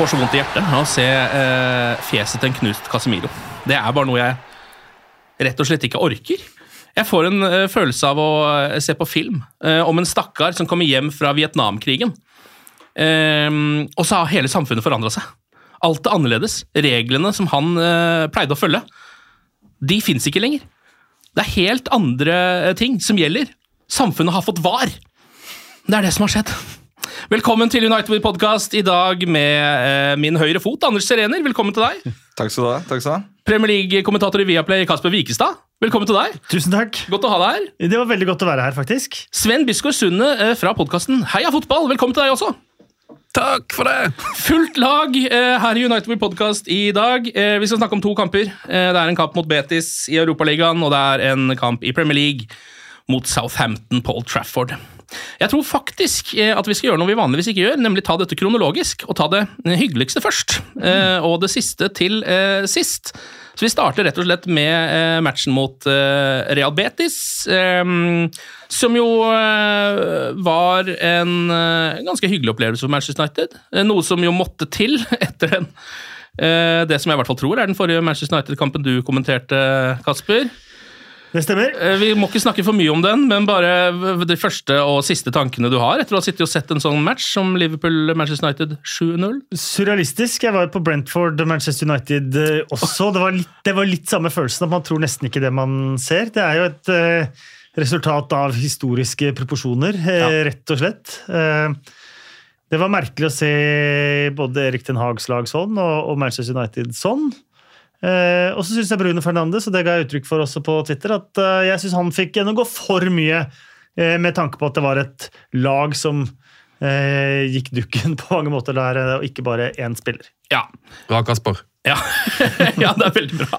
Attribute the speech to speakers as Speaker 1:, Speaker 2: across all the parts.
Speaker 1: får så vondt i hjertet av å se eh, fjeset til en knust Casemiro. Det er bare noe jeg rett og slett ikke orker. Jeg får en eh, følelse av å eh, se på film eh, om en stakkar som kommer hjem fra Vietnamkrigen. Eh, og så har hele samfunnet forandra seg. Alt er annerledes. Reglene som han eh, pleide å følge, de fins ikke lenger. Det er helt andre ting som gjelder. Samfunnet har fått var. Det er det som har skjedd. Velkommen til United Podcast i dag med eh, min høyre fot, Anders Serener. Velkommen til deg.
Speaker 2: Takk skal du ha. takk skal du ha.
Speaker 1: Premier League-kommentator i Viaplay, Kasper Wikestad. Velkommen til deg.
Speaker 3: Tusen takk.
Speaker 1: Godt å ha deg her.
Speaker 3: Det var veldig godt å være her, faktisk.
Speaker 1: Sven Biskår Sunde eh, fra podkasten Heia fotball. Velkommen til deg også.
Speaker 2: Takk for det!
Speaker 1: Fullt lag eh, her i United We Podcast i dag. Eh, vi skal snakke om to kamper. Eh, det er en kamp mot Betis i Europaligaen, og det er en kamp i Premier League mot Southampton på Old Trafford. Jeg tror faktisk eh, at vi skal gjøre noe vi vanligvis ikke gjør, nemlig ta dette kronologisk, og ta det hyggeligste først. mm. og det siste til eh, sist. Så vi starter rett og slett med eh, matchen mot eh, Real Betis, eh, som jo eh, var en eh, ganske hyggelig opplevelse for Manchester United. Eh, noe som jo måtte til etter den, eh, det som jeg i hvert fall tror er den forrige Manchester United-kampen du kommenterte, Kasper.
Speaker 3: Det stemmer.
Speaker 1: Eh, Vi må ikke snakke for mye om den, men bare de første og siste tankene du har etter å ha sittet og sett en sånn match som Liverpool-Manchester United 7-0.
Speaker 3: Surrealistisk. Jeg var på Brentford Manchester United eh, også. Det var, litt, det var litt samme følelsen at man tror nesten ikke det man ser. Det er jo et eh, resultat av historiske proporsjoner,
Speaker 1: Ja.
Speaker 3: rett og slett. Det var merkelig å se både Erik Den Hags lag sånn og, og Manchester United sånn. Eh, og så syns jeg Bruno Fernandes, og det ga jeg uttrykk for også på Twitter, at eh, jeg syns han fikk gjennomgå for mye eh, med tanke på at det var et lag som eh, gikk dukken på mange måter der, eh, og ikke bare én spiller.
Speaker 1: Ja.
Speaker 2: Bra, Kasper.
Speaker 1: Ja. ja, det er veldig bra.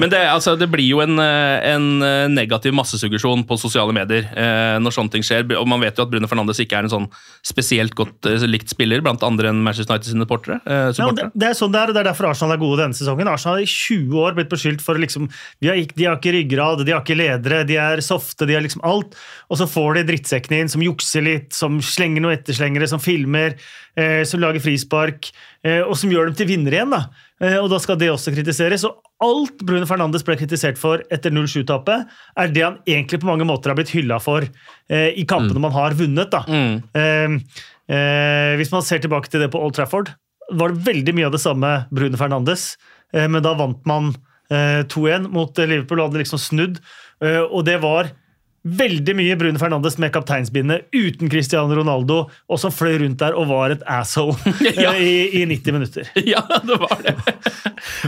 Speaker 1: Men det, altså, det blir jo en, eh, en eh, negativ massesuggesjon på sosiale medier eh, når sånne ting skjer. Og man vet jo at Bruno Fernandes ikke er en sånn spesielt godt eh, likt spiller blant andre enn Manchester United sine supportere. Eh,
Speaker 3: Ja, det, det er sånn det er, og det er derfor Arsenal er gode denne sesongen. Arsenal har i 20 år blitt beskyldt for liksom, de har, ikke, de har ikke ryggrad, de har ikke ledere, de er softe, de har liksom alt. Og så får de drittsekkene inn som jukser litt, som slenger noe etterslengere, som filmer, eh, som lager frispark, eh, og som gjør dem til vinnere igjen. da. Eh, og da skal det også kritiseres. Og alt Bruno Fernandes ble kritisert for etter 0-7-tapet, er det han egentlig på mange måter har blitt hylla for eh, i kampene man har vunnet. da.
Speaker 1: Mm.
Speaker 3: Eh, eh, hvis man ser tilbake til det på Old Trafford, var det veldig mye av det samme Bruno Fernandes, men da vant man eh, 2-1 mot Liverpool og hadde liksom snudd. Og det var veldig mye Bruno Fernandes med kapteinsbindet uten Cristiano Ronaldo, og som fløy rundt der og var et asshole
Speaker 1: Ja.
Speaker 3: eh, i, i 90 minutter.
Speaker 1: Ja, det var det.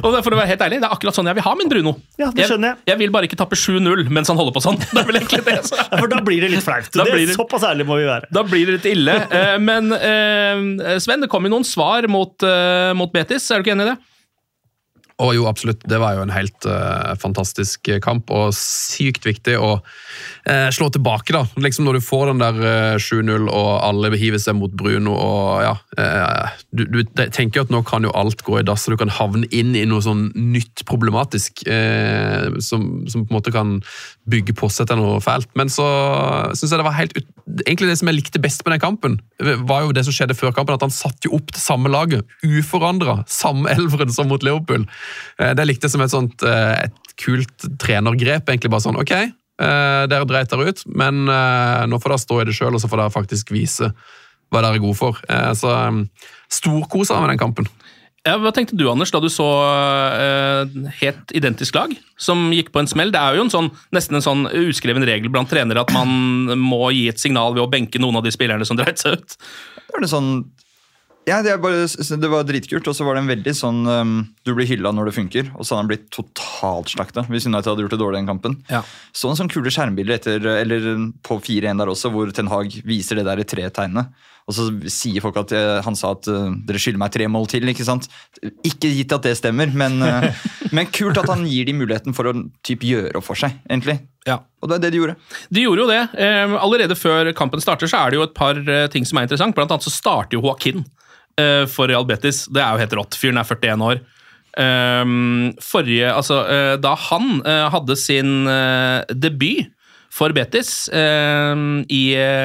Speaker 1: Og for å være helt ærlig, det er akkurat sånn jeg vil ha min Bruno.
Speaker 3: Ja, det skjønner jeg.
Speaker 1: Jeg vil bare ikke tappe 7-0 mens han holder på sånn. Det er vel egentlig det.
Speaker 3: Ja, for da blir det litt flaut. Det,
Speaker 1: blir det-
Speaker 3: Såpass ærlig må vi være.
Speaker 1: Da blir det litt ille. Eh, Men eh, Sven, det kom jo noen svar mot, mot Betis, er du ikke enig i det?
Speaker 2: Og jo, absolutt. Det var jo en helt uh, fantastisk kamp, og sykt viktig å uh, slå tilbake, da. Liksom Når du får den der uh, 7-0, og alle hiver seg mot Bruno, og ja du, du, tenker jo at nå kan jo alt gå i dass, og du kan havne inn i noe sånn nytt problematisk som, som, på en måte kan bygge på seg til noe fælt. Men så syns jeg det var helt ut... Egentlig det som jeg likte best med den kampen, var jo det som skjedde før kampen, at han satte jo opp det samme laget, uforandra, samme elveren som mot Liverpool. Eh, det likte jeg som et sånt eh, et kult trenergrep. egentlig bare sånn, ok, eh, dere dreit dere ut, men nå får dere stå i det sjøl, og så får dere faktisk vise hva dere er gode for. Så storkosa med den kampen.
Speaker 1: Ja, hva tenkte du, Anders, da du så eh, helt identisk lag som gikk på en smell? Det er jo en sånn, nesten en sånn uskreven regel blant trenere at man må gi et signal ved å benke noen av de spillerne som dreit seg ut.
Speaker 4: Det var det sånn ja, det, bare, det, var dritkult, og så var det en veldig sånn um, Du blir hylla når det funker, og så hadde han blitt totalt slakta hvis United hadde gjort det dårlig i den kampen.
Speaker 1: Ja.
Speaker 4: Så en sånn kule skjermbilder etter, eller på 4-1 der også, hvor Ten Hag viser det der i tre tegnene. Og så sier folk at uh, han sa at uh, dere skylder meg tre mål til. Ikke sant? Ikke gitt at det stemmer, men, uh, men kult at han gir de muligheten for å typ, gjøre opp for seg, egentlig.
Speaker 1: Ja.
Speaker 4: Og det er det de gjorde.
Speaker 1: De gjorde jo det. Eh, allerede før kampen starter, så er det jo et par eh, ting som er interessant. Blant annet så starter jo Joaquin for Real Betis. Det er jo helt rått. Fyren er 41 år. Um, forrige, altså, da han hadde sin debut for Betis i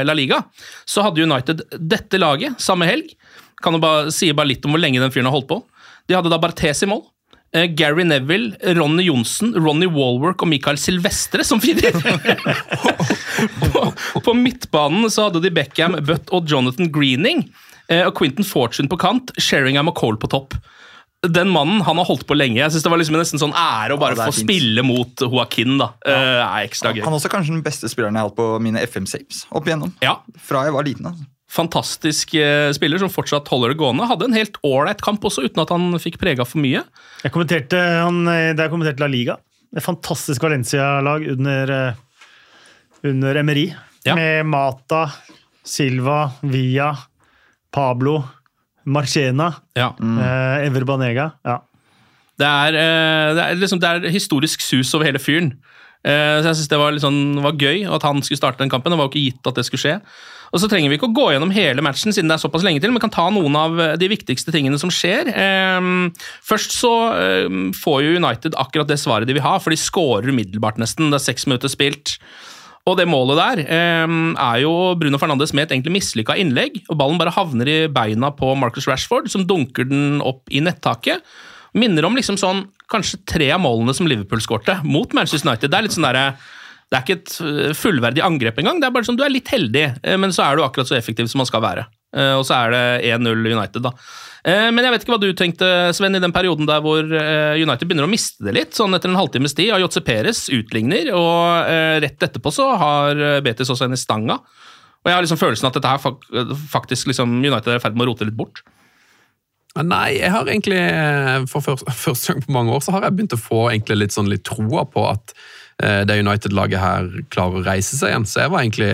Speaker 1: La Liga, så hadde United dette laget samme helg. Kan jo bare si bare litt om hvor lenge den fyren har holdt på. De hadde da Barthes i mål. Gary Neville, Ronny Johnsen, Ronny Walwork og Michael Silvestre som firer. på, på, midtbanen så hadde de Beckham, Butt og Jonathan Greening. Eh, og Quentin Fortune på kant, Sheringham og Cole på topp. Den mannen han har holdt på lenge. Jeg synes Det var liksom nesten sånn ære å bare ja, få fint. spille mot Joaquin. da. Ja. Uh, er ekstra gøy.
Speaker 4: Han er også kanskje den beste spilleren jeg har hatt på mine FM-saves opp igjennom.
Speaker 1: Ja.
Speaker 4: Fra jeg var liten. altså.
Speaker 1: Fantastisk uh, spiller som fortsatt holder det gående. Hadde en helt ålreit kamp også, uten at han fikk prega for mye.
Speaker 3: Jeg kommenterte han, Da jeg kommenterte La Liga, et fantastisk Valencia-lag under, under Emery. Ja. Med Mata, Silva, Villa Pablo, Marchena,
Speaker 1: ja.
Speaker 3: mm. eh, Ever Banega. Ja.
Speaker 1: Det, er, eh, det, er liksom, det er historisk sus over hele fyren. Eh, så jeg synes det var, sånn, var, gøy at han skulle starte den kampen. Det var jo ikke gitt at det skulle skje. Og så trenger vi ikke å gå gjennom hele matchen, siden det er såpass lenge til, men kan ta noen av de viktigste tingene som skjer. Ehm, først så får jo United akkurat det svaret de vil ha, for de skårer umiddelbart, nesten. Det er seks minutter spilt. Og det målet der eh, er jo Bruno Fernandes med et egentlig mislykka innlegg. og Ballen bare havner i beina på Marcus Rashford, som dunker den opp i nettaket. Minner om liksom sånn, kanskje tre av målene som Liverpool skårte mot Manchester United. Det er litt sånn der, det er ikke et eh, fullverdig angrep engang. Det er bare sånn, Du er litt heldig, eh, men så er du akkurat så effektiv som man skal være. Eh, og så er det 1-0 United, da. Eh, men jeg vet ikke hva du tenkte, Sven, i den perioden der hvor eh, United begynner å miste det litt. sånn Etter en halvtimes tid Jotze Perez utligner, og rett etterpå så har Betis også en i stanga. Og jeg har liksom følelsen at dette her faktisk liksom United er i ferd med å rote litt bort.
Speaker 2: Nei, jeg har egentlig for første gang på mange år så har jeg begynt å få litt sånn litt troa på at det United-laget her klarer å reise seg igjen. Så jeg var egentlig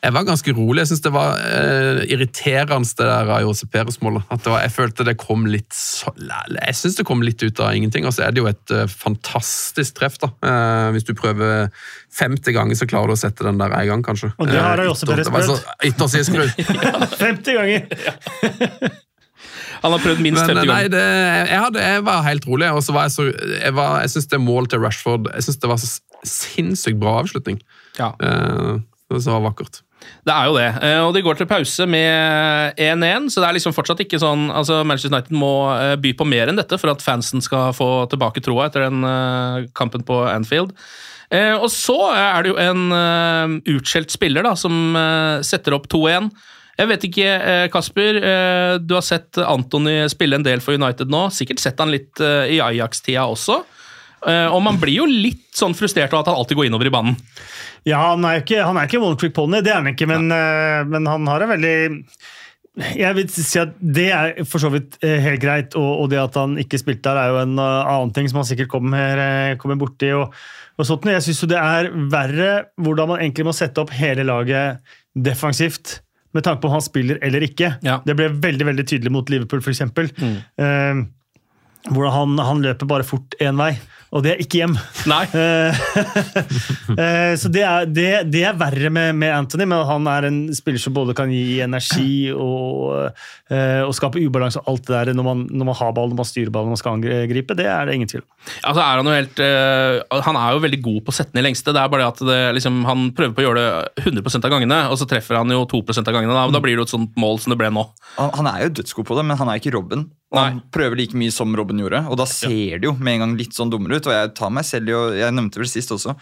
Speaker 2: jeg var ganske rolig. Jeg syns det var eh, irriterende det der Jose Perez-målet. Jeg følte det kom litt Jeg synes det kom litt ut av ingenting. Og så er det jo et eh, fantastisk treff, da. Eh, hvis du prøver 50 ganger, så klarer du å sette den der en gang, kanskje.
Speaker 3: Og det har Jose Perez prøvd.
Speaker 2: Yttersideskru.
Speaker 3: 50 ganger!
Speaker 1: Han har prøvd minst 50 ganger.
Speaker 2: Jeg, jeg, var helt rolig. og så var Jeg så, jeg, var, jeg synes det målet til Rashford jeg synes det var så sinnssykt bra avslutning.
Speaker 1: Ja.
Speaker 2: Uh, det var vakkert.
Speaker 1: Det er jo det. Eh, og de går til pause med 1-1, så det er liksom fortsatt ikke sånn altså Manchester United må eh, by på mer enn dette for at fansen skal få tilbake troa etter den eh, kampen på Anfield. Og så er det jo en utskjelt spiller da, som setter opp 2-1. Jeg vet ikke, Kasper. Du har sett Antony spille en del for United nå. Sikkert sett han litt i Ajax-tida også. Og man blir jo litt sånn frustrert av at han alltid går innover i banen.
Speaker 3: Ja, han er ikke, han er ikke one trick pony, det er han ikke, men, uh, men, han har en veldig jeg vil si at Det er for så vidt uh, helt greit, og, det at han ikke spilte der, er jo en annen ting som han sikkert kommer, kommer borti. Og, og sånt. Jeg syns det er verre hvordan man egentlig må sette opp hele laget defensivt med tanke på om han spiller eller ikke.
Speaker 1: Ja.
Speaker 3: Det ble veldig veldig tydelig mot Liverpool, f.eks. Mm. Hvordan han, han løper bare fort én vei, og det er ikke hjem.
Speaker 1: Nei.
Speaker 3: Eh, så det er, det, det er verre med, med Anthony, men han er en spiller som både kan gi energi og, eh, og skape ubalanse og alt det der når man, når man har ball, når man styrer ball, når man skal angripe. Det er det ingen tvil om.
Speaker 1: Altså er Han jo helt, han er jo veldig god på å sette ned lengste. Det er bare det at det, liksom, Han prøver på å gjøre det 100 av gangene, og så treffer han jo 2 av gangene. Da, da blir det jo et sånt mål som det ble nå.
Speaker 4: Han, han er jo dødsgod på det, men han er ikke Robin. Og han prøver like mye som Robin gjorde, og da ser det jo med en gang litt sånn dummere ut. Og jeg tar meg selv å Jeg nevnte vel sist også.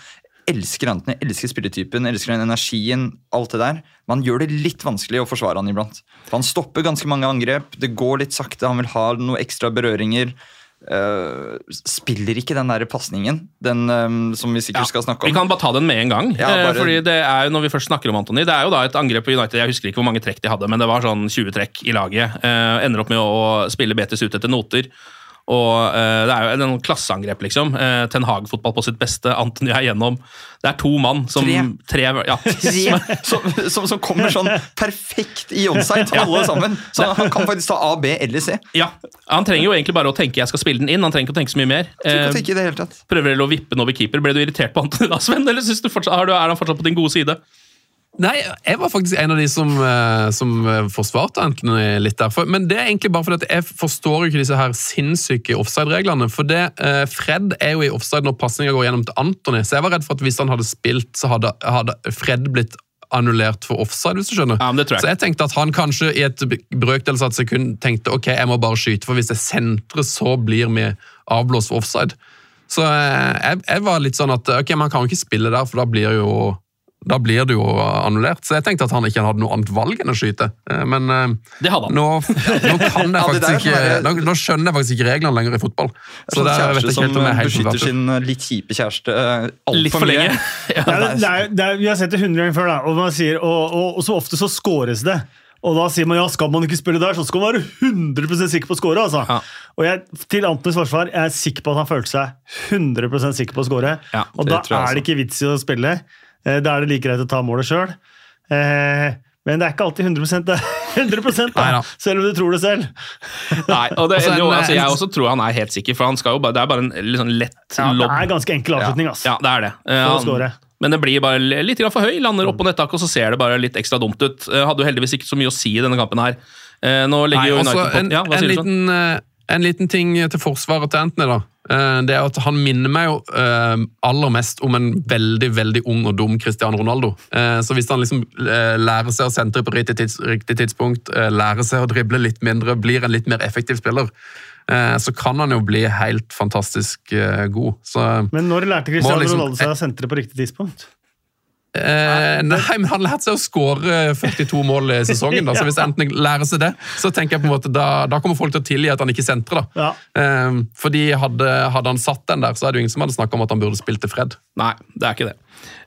Speaker 4: Elsker Anthony, elsker spilletypen, elsker den energien, alt det der. Man gjør det litt vanskelig å forsvare han iblant. For han stopper ganske mange angrep, det går litt sakte, han vil ha noen ekstra berøringer. Uh, spiller ikke den der pasningen, den um, som vi sikkert
Speaker 1: Ja,
Speaker 4: skal snakke om.
Speaker 1: Vi kan bare ta den med en gang.
Speaker 4: Ja,
Speaker 1: eh,
Speaker 4: bare-
Speaker 1: fordi det er jo, når vi først snakker om Antony, det er jo da et angrep på United. Jeg husker ikke hvor mange trekk de hadde, men det var sånn 20 trekk i laget. Uh, ender opp med å spille Betis ut etter noter. Og uh, Det er jo en klasseangrep, liksom. Uh, Ten Hag-fotball på sitt beste. Antony er gjennom. Det er to mann som
Speaker 4: Tre.
Speaker 1: ja,
Speaker 4: Tre som, som, som kommer sånn perfekt i onside, alle sammen. Så han kan faktisk ta A, B eller C.
Speaker 1: Ja, Han trenger jo egentlig bare å tenke 'jeg skal spille den inn'. Han trenger ikke å tenke så mye mer.
Speaker 4: Tenke det hele tatt.
Speaker 1: prøver å vippe den over keeper. Ble du irritert på Antony da, Sven? Eller du fortsatt, er han fortsatt på din gode side?
Speaker 2: Nei, jeg var faktisk en av de som, eh, som eh, forsvarte Anthony litt der. Men det er egentlig bare fordi at jeg forstår jo ikke disse her sinnssyke offside-reglene. For det, eh, Fred er jo i offside når pasninga går gjennom til Anthony, så jeg var redd for at hvis han hadde spilt, så hadde, hadde Fred blitt annullert for offside, hvis du skjønner.
Speaker 1: Ja, det tror jeg.
Speaker 2: Så jeg tenkte at han kanskje i et brøkdels av et sekund tenkte ok, jeg må bare skyte, for hvis jeg sentrer, så blir vi avblåst for offside. Så jeg, jeg var litt sånn at ok, man kan jo ikke spille der, for da blir jo da blir det jo annullert. Så jeg tenkte at han ikke hadde noe annet valg enn å skyte. Eh, Men eh,
Speaker 1: Det hadde han.
Speaker 2: nå, nå, kan jeg faktisk ikke, nå, nå skjønner jeg faktisk ikke reglene lenger i fotball. Så
Speaker 4: Det
Speaker 2: er vet
Speaker 4: kjæreste
Speaker 2: jeg ikke
Speaker 4: som
Speaker 2: helt om jeg er helt
Speaker 4: beskytter sin eh, litt kjipe kjæreste altfor
Speaker 1: lenge.
Speaker 3: Ja, det, det er, det er, vi har sett det hundre ganger før, da, og, man sier, og, og, og så ofte så scores det. Og da sier man ja, skal man ikke spille der, så skal man være 100 sikker på å score. Altså.
Speaker 1: Ja.
Speaker 3: Og jeg, til Antons forsvar, jeg er sikker på at han følte seg 100 sikker på å score.
Speaker 1: Ja,
Speaker 3: og da er det ikke vits i å spille. Eh, Da er det like greit å ta målet sjøl. Eh, men det er ikke alltid 100 det er 100 da, selv om du tror det selv.
Speaker 1: Nei, og det,
Speaker 2: Altså,
Speaker 1: jo, altså, Jeg også tror han er helt sikker, for han skal jo bare, det er bare en litt sånn lett
Speaker 3: Ja, det
Speaker 1: er
Speaker 3: er ganske enkel avslutning. ass.
Speaker 1: Ja, det er det. Eh, han- Men det blir bare litt for høy. Lander oppå nettaket, og så ser det bare litt ekstra dumt ut. Hadde jo heldigvis ikke så mye å si i denne kampen her. Eh, Nå legger
Speaker 2: Nei,
Speaker 1: jo
Speaker 2: også
Speaker 1: United på
Speaker 2: en,
Speaker 1: ja, hva
Speaker 2: en,
Speaker 1: sier du sånn?
Speaker 2: En liten ting til forsvaret til Anthony. da. Eh, Det er at Han minner meg jo eh, aller mest om en veldig veldig ung og dum Cristiano Ronaldo. Eh, Så Hvis han liksom lærer seg å sentre på riktig, tids, riktig tidspunkt, lærer seg å drible litt mindre, blir en litt mer effektiv spiller, så kan han jo bli helt fantastisk god. Så
Speaker 3: Men når lærte Cristiano
Speaker 2: liksom-
Speaker 3: Ronaldo seg å sentre på riktig tidspunkt?
Speaker 2: Eh, nei, men han lærte seg å skåre 42 mål i sesongen. da, så Hvis Anthony lærer seg det, så tenker jeg på en måte da, da kommer folk til å tilgi at han ikke sentrer. da.
Speaker 3: Ja.
Speaker 2: Eh, fordi hadde, hadde han satt den der, så er det jo ingen som hadde snakka om at han burde spilt til Fred.
Speaker 1: Nei, det er ikke det.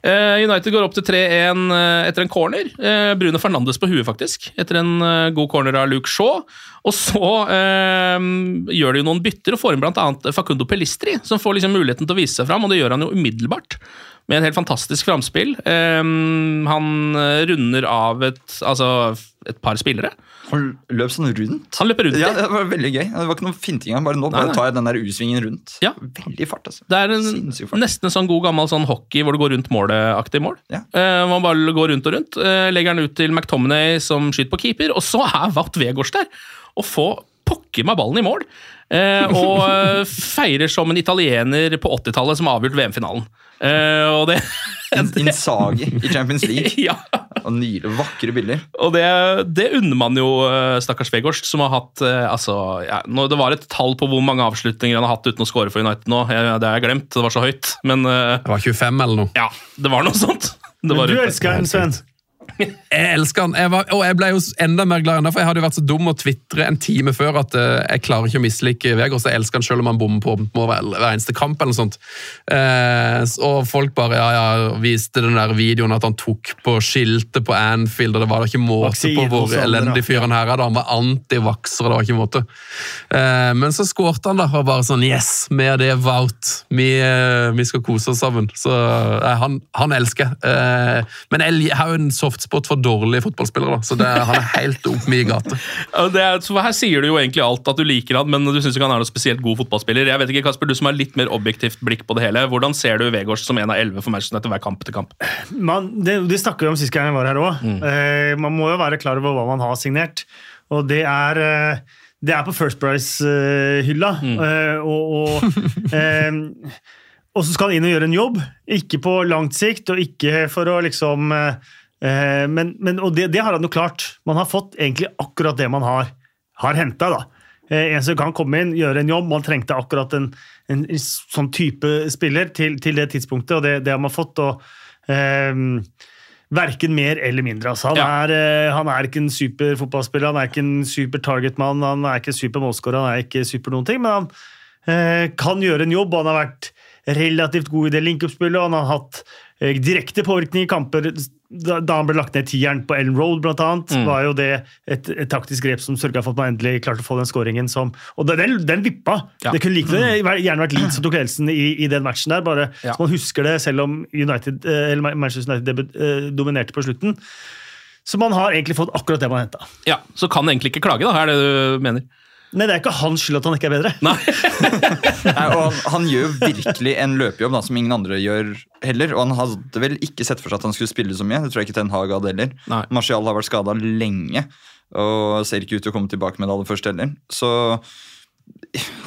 Speaker 1: Eh, United går opp til 3-1 eh, etter en corner. Eh, Bruno Fernandes på huet, faktisk. Etter en god corner av Luke Shaw. Og så eh, gjør de jo noen bytter og får inn bl.a. Facundo Pelistri, som får liksom muligheten til å vise seg fram, og det gjør han jo umiddelbart. Med en helt fantastisk framspill. Eh, han runder av et, altså, et par spillere.
Speaker 4: Han løp sånn rundt.
Speaker 1: Han løper rundt
Speaker 4: Ja. Det var veldig gøy. Det var ikke noe finting. Han bare, nå bare
Speaker 1: nei.
Speaker 4: tar jeg den der U-svingen rundt.
Speaker 1: Ja.
Speaker 4: Veldig fart, altså.
Speaker 1: Det er en,
Speaker 4: fart.
Speaker 1: nesten en sånn god gammel sånn hockey hvor det går rundt målet-aktig mål.
Speaker 4: Ja.
Speaker 1: Uh, man bare går rundt og rundt. Uh, legger den ut til McTominay som skyter på keeper, og så er Wout Vegårs der og få pokker meg ballen i mål. Uh, og feirer som en italiener på 80-tallet som har avgjort VM-finalen. Og det
Speaker 4: det Inzaghi i Champions League.
Speaker 1: Ja.
Speaker 4: Og nydelige, vakre bilder.
Speaker 1: Og det, det unner man jo eh, stakkars Vegårs, som har hatt eh, altså, ja, Det var et tall på hvor mange avslutninger han har hatt uten å score for United nå. Jeg, det har jeg glemt, det var så høyt. Men eh,
Speaker 2: Det var 25 eller noe.
Speaker 1: ja, det var noe sånt. Det var
Speaker 3: Men du elsker en Sven.
Speaker 2: Jeg elsker han. Jeg var, og jeg ble jo enda mer glad enn det, for jeg hadde jo vært så dum å tvitre en time før at uh, jeg klarer ikke å mislike Vegårs. Jeg elsker han selv om han bommer på hver, hver eneste kamp. eller noe sånt. Uh, og folk bare ja, ja, viste den der videoen at han tok på skiltet på Anfield, og det var da ikke måte på hvor elendig fyr han her er. da. Han var antivakser, og det var ikke måte. Uh, men så skårte han, da, og bare sånn Yes, med det Wout. Vi, vi skal kose oss sammen. Så han, han elsker jeg. Men jeg har jo en soft softspot for dårlige fotballspillere. da, Så det, han er helt opp mi gate.
Speaker 1: Ja, Det er, så her sier du jo egentlig alt at du liker han, men du syns ikke han er noe spesielt god fotballspiller. Jeg vet ikke, Kasper, Du som har litt mer objektivt blikk på det hele, hvordan ser du Vegårs som en av elleve for Manchester United hver kamp etter kamp?
Speaker 3: man, det, de snakker vi om sist gang jeg var her òg. Eh, man må jo være klar over hva man har signert. Og det er, eh, det er på First Price-hylla. Eh, og og, eh, og så skal han inn og gjøre en jobb. Ikke på langt sikt, og ikke for å liksom eh, Men, men og det, det har han jo klart. Man har fått egentlig akkurat det man har, har henta. Eh, En som kan komme inn, gjøre en jobb. Man trengte akkurat en, en, sånn type spiller til, til det tidspunktet, og det, det har man fått. og um, Verken mer eller mindre. Altså. Han,
Speaker 1: Ja.
Speaker 3: er, eh, han er ikke en super fotballspiller, han er ikke en super targetmann, han er ikke super målskårer, han er ikke super noen ting, men han uh, kan gjøre en jobb. og Han har vært relativt god i det link-up-spillet, og han har hatt eh, direkte påvirkning i kamper. Da, han ble lagt ned tieren på Ellen Road, blant annet,
Speaker 1: Mm.
Speaker 3: var jo det et, et taktisk grep som sørga for at man endelig klarte å få den skåringen som Og den, den vippa!
Speaker 1: Ja.
Speaker 3: Det kunne like gjerne vært Leeds som tok ledelsen i, i den matchen der, bare
Speaker 1: Ja.
Speaker 3: så man husker det, selv om United, eh, eller Manchester United debut, eh, dominerte på slutten. Så man har egentlig fått akkurat det man henta.
Speaker 1: Ja, Så kan egentlig ikke klage, da, er det du mener?
Speaker 3: Nei, det er ikke hans skyld at han ikke er bedre.
Speaker 1: Nei.
Speaker 4: Nei, og han, han gjør jo virkelig en løpejobb da, som ingen andre gjør heller. Og han hadde vel ikke sett for seg at han skulle spille så mye. Det tror jeg ikke Ten Hag hadde heller.
Speaker 1: Nei.
Speaker 4: Martial har vært skada lenge og ser ikke ut til å komme tilbake med det aller første heller. Så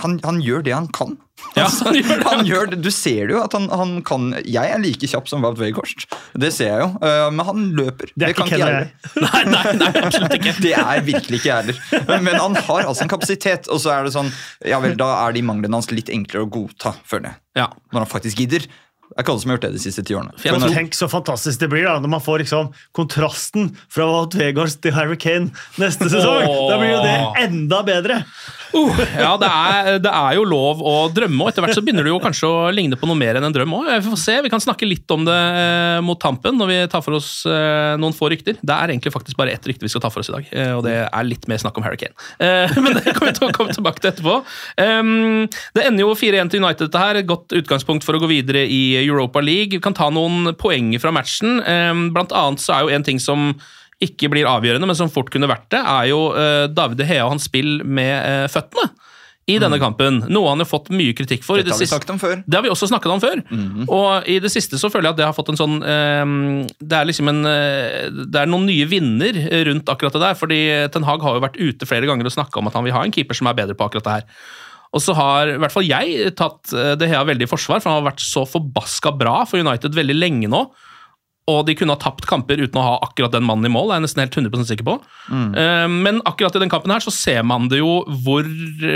Speaker 4: han, han gjør det han kan.
Speaker 1: Ja, han gjør det.
Speaker 4: Han gjør det. Du ser det jo at han, han kan Jeg er like kjapp som Wout Weghorst. Det ser jeg jo. Eh, Men han løper.
Speaker 3: Det er ikke og
Speaker 4: jeg.
Speaker 3: jeg.
Speaker 1: Nei, nei, nei, absolutt ikke.
Speaker 4: Det er virkelig ikke jeg heller. Men han har altså en kapasitet, og så er det sånn Ja vel, da er de manglene hans litt enklere å godta, føler jeg.
Speaker 1: Ja.
Speaker 4: Når han faktisk gidder. Det er ikke alle som har gjort det de siste ti årene.
Speaker 1: For jeg
Speaker 3: Men Tenk så fantastisk det blir da, når man får liksom kontrasten fra Wout Vegards til Harry Kane neste sesong.
Speaker 1: Oh.
Speaker 3: Da blir jo det enda bedre.
Speaker 1: Uh, ja, det er, det er jo lov å drømme, og etter hvert så begynner det jo kanskje å ligne på noe mer enn en drøm òg. Vi får se, vi kan snakke litt om det eh, mot tampen når vi tar for oss eh, noen få rykter. Det er egentlig faktisk bare ett rykte vi skal ta for oss i dag, eh, og det er litt mer snakk om Harry Kane. Eh, men det kommer vi til å komme tilbake til etterpå. Um, det ender jo 4-1 til United, dette her. Et godt utgangspunkt for å gå videre i Europa League. Vi kan ta noen poenger fra matchen. Um, blant annet så er jo en ting som ikke blir avgjørende, men som fort kunne vært det, er jo uh, David De Hea og hans spill med uh, føttene i denne kampen. Noe han har fått mye kritikk for. i
Speaker 4: Dette har vi snakket om før.
Speaker 1: det har vi også snakket om før. Og i det siste så føler jeg at det har fått en sånn eh, Det er liksom en eh, Det er noen nye vinner rundt akkurat det der. Fordi Ten Hag har jo vært ute flere ganger og snakka om at han vil ha en keeper som er bedre på akkurat det her. Og så har i hvert fall jeg tatt De det her veldig i forsvar, for han har vært så forbaska bra for United veldig lenge nå. Og de kunne ha tapt kamper uten å ha akkurat den mannen i mål. Er jeg nesten helt 100% sikker på. Mm. Men akkurat i den kampen her så ser man det jo hvor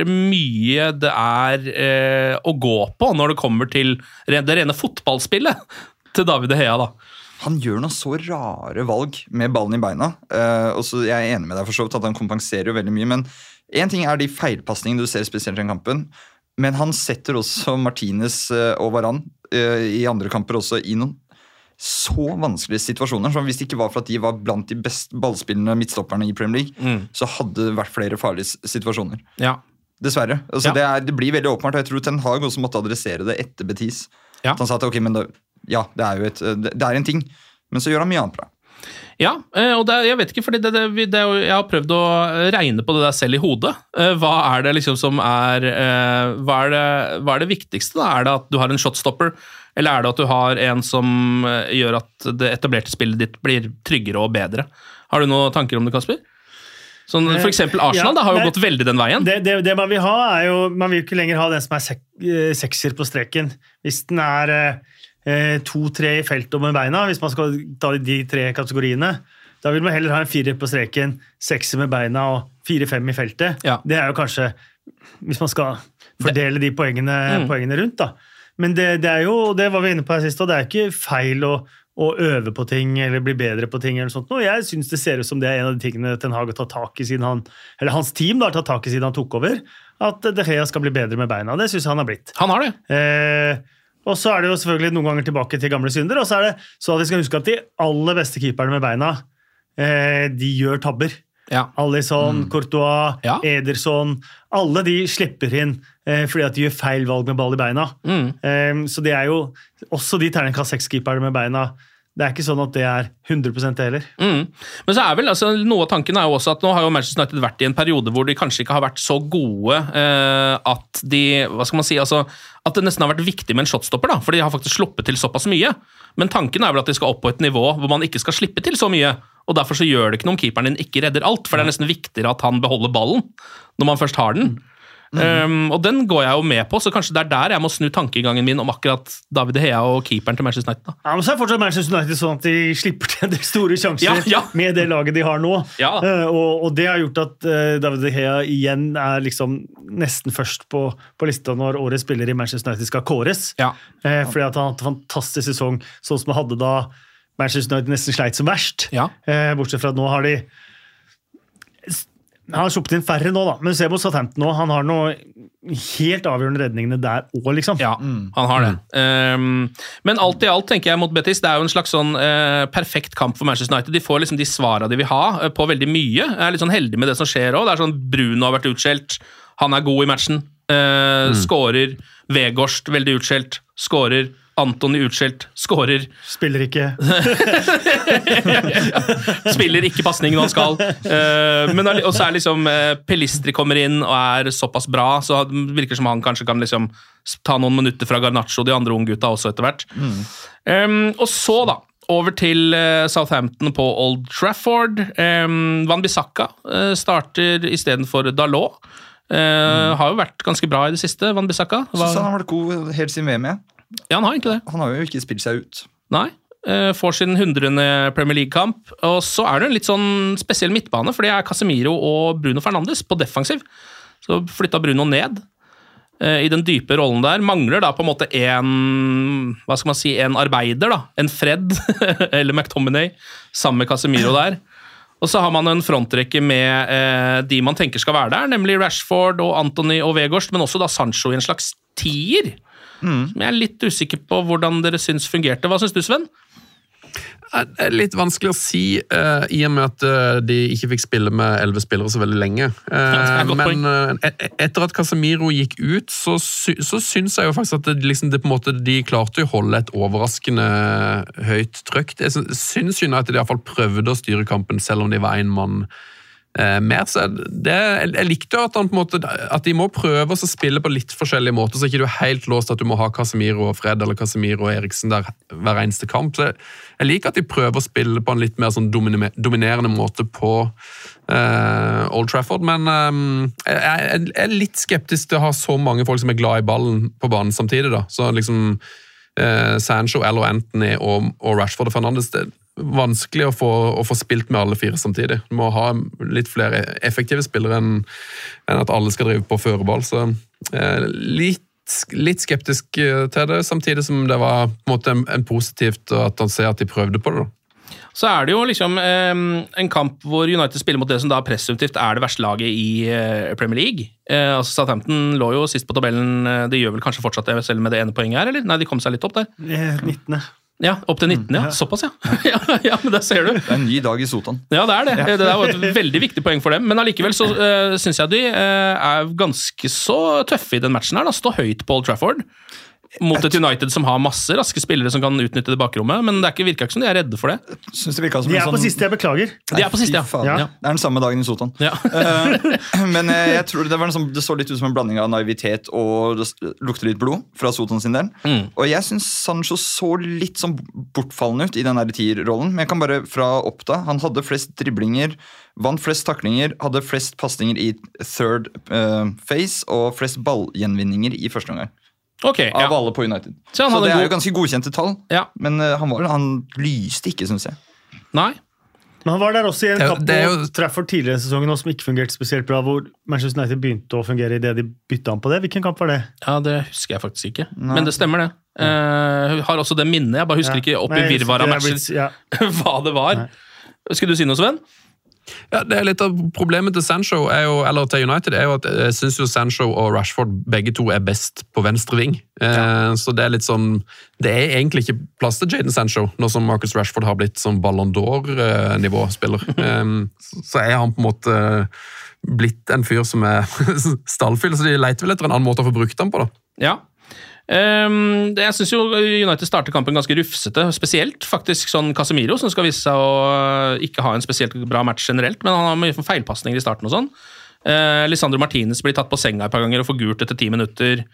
Speaker 1: mye det er eh, å gå på når det kommer til det rene fotballspillet til David De Hea. da.
Speaker 4: Han gjør noen så rare valg med ballen i beina. eh, og så Jeg er enig med deg for så vidt at han kompenserer jo veldig mye. Men én ting er de feilpasningene du ser spesielt i den kampen. Men han setter også Martinez eh, og Varan eh, i andre kamper også i noen så vanskelige situasjoner. Så hvis det ikke var for at de var blant de best ballspillende midtstopperne i Premier League, så hadde det vært flere farlige situasjoner.
Speaker 1: Ja.
Speaker 4: Dessverre. Altså,
Speaker 1: Ja.
Speaker 4: det, er, det blir veldig åpenbart, og jeg tror Ten Hag også måtte adressere det etter Betis.
Speaker 1: Ja.
Speaker 4: At han sa at ok, men det, ja, det er jo et, det, det er en ting, men så gjør han mye annet bra.
Speaker 1: Ja, eh, og det, jeg vet ikke, fordi det, det, jeg har prøvd å regne på det der selv i hodet. Eh, Hva er det liksom som er eh, Hva er det, hva er det viktigste? da? Er det at du har en shotstopper, eller er det at du har en som gjør at det etablerte spillet ditt blir tryggere og bedre? Har du noen tanker om det, Kasper? Sånn, for eksempel Arsenal
Speaker 3: Ja,
Speaker 1: da, har jo gått veldig den veien.
Speaker 3: Det, det, det man vil ha, er jo Man vil ikke lenger ha den som er sek, sekser på streken. Hvis den er eh, to-tre i feltet med beina, hvis man skal ta de tre kategoriene, da vil man heller ha en firer på streken, sekser med beina og fire-fem i feltet.
Speaker 1: Ja.
Speaker 3: Det er jo kanskje Hvis man skal fordele de poengene,
Speaker 1: Mm.
Speaker 3: poengene rundt, da. Men det, det er jo, det var vi inne på her sist, og det er ikke feil å, å øve på ting eller bli bedre på ting. eller sånt. Og jeg syns det ser ut som det er en av de tingene Ten Hag har tatt tak i siden han, eller hans team da, har tatt tak i siden han tok over. At De Gea skal bli bedre med beina. Det syns jeg han har blitt.
Speaker 1: Han har det.
Speaker 3: Eh, og så er det jo selvfølgelig noen ganger tilbake til gamle synder. Og så er det så at vi skal huske at de aller beste keeperne med beina, eh, de gjør tabber.
Speaker 1: Ja.
Speaker 3: Alison, Courtois,
Speaker 1: Ja.
Speaker 3: Ederson. Alle de slipper inn eh, fordi at de gjør feil valg med ball i beina.
Speaker 1: Mm.
Speaker 3: Eh, så det er jo også de terningkast seks-keeperne med beina. Det er ikke sånn at det er 100 det heller.
Speaker 1: Mm. Men så er vel, altså, noe av tanken er jo også at nå har jo Manchester United vært i en periode hvor de kanskje ikke har vært så gode eh, at de Hva skal man si? altså At det nesten har vært viktig med en shotstopper, da, for de har faktisk sluppet til såpass mye. Men tanken er vel at de skal opp på et nivå hvor man ikke skal slippe til så mye. Og Derfor så gjør det ikke noe om keeperen din ikke redder alt, for det er nesten viktigere at han beholder ballen når man først har den. Um, og den går jeg jo med på, så kanskje det er der jeg må snu tankegangen min om akkurat David De Hea og keeperen til Manchester United. Da.
Speaker 3: Ja, men så er fortsatt Manchester United sånn at de slipper til en del store sjanser
Speaker 1: Ja, ja.
Speaker 3: med det laget de har nå.
Speaker 1: Ja.
Speaker 3: Uh, og, og det har gjort at uh, David Hea igjen er liksom nesten først på, på lista når årets spiller i Manchester United skal kåres. Eh, fordi at han har hatt en fantastisk sesong, sånn som han hadde da Manchester United nesten sleit som verst.
Speaker 1: Ja.
Speaker 3: Bortsett fra at nå har de han har sluppet inn færre nå, da, men se på Southampton nå. Han har noe helt avgjørende redningene der òg, liksom.
Speaker 1: Ja, han har det. Um, men alt i alt tenker jeg mot Betis, det er jo en slags sånn uh, perfekt kamp for Manchester United. De får liksom de svara de vil ha uh, på veldig mye. Jeg er litt sånn heldig med det som skjer òg. Det er sånn Bruno har vært utskjelt, han er god i matchen. Uh, Skårer. Vegårst veldig utskjelt, skårer. Antony utskjelt, skårer.
Speaker 3: Spiller ikke.
Speaker 1: Spiller ikke pasningen han skal. Eh, men også og så er liksom eh, Pelistri kommer inn og er såpass bra, så det virker som han kanskje kan liksom ta noen minutter fra Garnaccio og de andre unggutta også etter hvert. Um, og så, da. Over til eh, Southampton på Old Trafford. Um, Van Bissaka starter istedenfor Dalot. Uh, Har jo vært ganske bra i det siste, Van Bissaka.
Speaker 4: Synes han har vært god helt siden VM. jeg.
Speaker 1: Ja, han har egentlig det.
Speaker 4: Han har jo ikke spilt seg ut.
Speaker 1: Nei. eh, Får sin 100. Premier League-kamp. Og så er det en litt sånn spesiell midtbane, for det er Casemiro og Bruno Fernandes på defensiv. Så flytta Bruno ned eh, i den dype rollen der. Mangler da på en måte en hva skal man si, en arbeider, da. En Fred eller McTominay sammen med Casemiro der. Og så har man en frontrekke med eh, de man tenker skal være der, nemlig Rashford og Anthony og Vegårst, men også da Sancho i en slags tier. Som jeg er litt usikker på hvordan dere syns fungerte. Hva syns du, Sven?
Speaker 2: Det er litt vanskelig å si, uh, i og med at eh, de ikke fikk spille med elleve spillere så veldig lenge. Eh,
Speaker 1: godt
Speaker 2: men eh, e- etter at Casemiro gikk ut, så, sy så syns jeg jo faktisk at det, liksom, det på en måte, de klarte å holde et overraskende høyt trøkk. Jeg sy- syns United i hvert fall prøvde å styre kampen, selv om de var én mann eh, mer. Så det, jeg, likte at, han på måte, at de må prøve å spille på litt forskjellige måter, så ikke du er helt låst at du må ha Casemiro og Fred eller Casemiro og Eriksen der hver eneste kamp. Så jeg, liker at de prøver å spille på en litt mer sånn domine- dominerende måte på eh, Old Trafford, men eh, jeg, jeg er litt skeptisk til å ha så mange folk som er glad i ballen på banen samtidig. da. Så liksom eh, Sancho, eller Anthony og, og Rashford og Fernandes det vanskelig å få, å få spilt med alle fire samtidig. Du må ha litt flere effektive spillere enn en at alle skal drive på føreball. Så eh, litt, litt skeptisk eh, til det, samtidig som det var på en måte en, en positivt at han ser at de prøvde på det. da.
Speaker 1: Så er det jo liksom eh, en kamp hvor United spiller mot det som da presumptivt er det verste laget i eh, Premier League. Eh, altså Southampton lå jo sist på tabellen, eh, de gjør vel kanskje fortsatt det selv med det ene poenget her, eller? Nei, de kom seg litt opp der.
Speaker 3: Eh, 19.
Speaker 1: Ja, opp til 19, ja. Såpass, ja. ja. Ja, men Det ser du.
Speaker 4: Det er en ny dag i Sotan.
Speaker 1: Ja, det er det. Det er jo et veldig viktig poeng for dem. Men allikevel så uh, syns jeg de uh, er ganske så tøffe i den matchen her. da. Stå høyt på Old Trafford. Mot et United som har masse raske spillere som kan utnytte det bakrommet, men det er ikke, som de er redde for det.
Speaker 4: Synes det virka som
Speaker 3: De
Speaker 4: er
Speaker 3: er på
Speaker 4: sånn-
Speaker 3: siste, jeg beklager.
Speaker 1: De er på siste, ja. Ja.
Speaker 4: Det er den samme dagen i Sotan.
Speaker 1: Ja.
Speaker 4: Eh, men eh, jeg tror det, var en sånn, det så litt ut som en blanding av naivitet og det lukter litt blod fra Sotan sin del.
Speaker 1: Mm.
Speaker 4: Og jeg syns Sancho så litt sånn bortfallende ut i den der tierrollen. Men jeg kan bare fra Oppda Han hadde flest driblinger, vant flest taklinger, hadde flest pasninger i third uh, phase og flest ballgjenvinninger i første omgang.
Speaker 1: Ok,
Speaker 4: Av
Speaker 1: ja.
Speaker 4: alle på United.
Speaker 1: Så
Speaker 4: Så, det er jo ganske godkjente tall.
Speaker 1: Ja.
Speaker 4: Men eh, han, var, han lyste ikke, syns jeg.
Speaker 1: Nei.
Speaker 3: Men han var der også i en kamp
Speaker 2: det er
Speaker 3: på
Speaker 2: jo-
Speaker 3: Trafford tidligere i sesongen som ikke fungerte spesielt bra, hvor Manchester United begynte å fungere idet de bytta han på det. Hvilken kamp var det?
Speaker 1: Ja, Det husker jeg faktisk ikke. Men det stemmer, det. Uh, har også det minnet. Jeg bare husker
Speaker 3: Ja.
Speaker 1: ikke opp i virvaret av
Speaker 3: er
Speaker 1: matcher
Speaker 3: ja.
Speaker 1: hva det var. Skulle du si noe, Sven?
Speaker 2: Ja, det er litt av Problemet til Sancho er jo, eller til United er jo at jeg syns jo Sancho og Rashford begge to er best på venstre ving. Ja. Så det er litt sånn Det er egentlig ikke plass til Jaden Sancho, nå som Marcus Rashford har blitt som Ballon d'Or-nivåspiller. Eh, Så er han på en måte blitt en fyr som er stallfyll, så de leter vel etter en annen måte å få brukt ham på. da.
Speaker 1: Ja. Um, jeg syns jo United starter kampen ganske rufsete, spesielt faktisk sånn Casemiro, som skal vise seg å uh, ikke ha en spesielt bra match generelt, men han har mye feilpasninger i starten og sånn. Uh, Lisandro Martinez blir tatt på senga et par ganger og får gult etter ti minutter.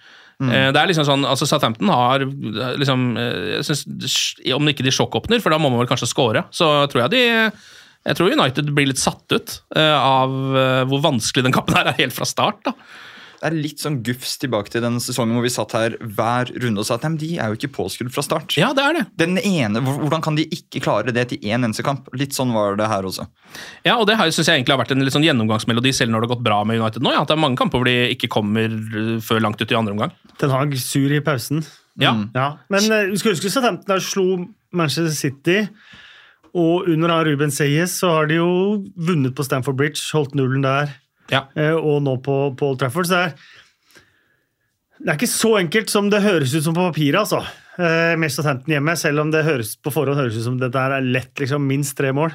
Speaker 1: Uh, det er liksom sånn, altså Southampton har liksom uh, jeg synes, Om ikke de sjokkåpner, for da må man vel kanskje score, så tror jeg de jeg tror United blir litt satt ut av hvor vanskelig den kampen her er helt fra start. da.
Speaker 4: Det er litt sånn gufs tilbake til den sesongen hvor vi satt her hver runde og sa at nei, de er jo ikke påskrudd fra start.
Speaker 1: Ja, det er det.
Speaker 4: Den ene, Hvordan kan de ikke klare det til én eneste kamp? Litt sånn var det her også.
Speaker 1: Ja, og det her synes jeg egentlig har vært en litt sånn gjennomgangsmelodi selv når det har gått bra med United nå. Ja, at det er mange kamper hvor de ikke kommer uh, før langt ut i andre omgang.
Speaker 3: Den Hag sur i pausen.
Speaker 1: Ja.
Speaker 3: Ja, men eh, du skal huske Southampton der slo Manchester City, og under Ruben Seyes så har de jo vunnet på Stamford Bridge, holdt nullen der,
Speaker 1: Ja.
Speaker 3: eh, og nå på, på Old Trafford. Så det er, det er ikke så enkelt som det høres ut som på papiret, altså. Eh, Southampton hjemme, selv om det høres, på forhånd høres ut som det der er lett, liksom, minst tre mål.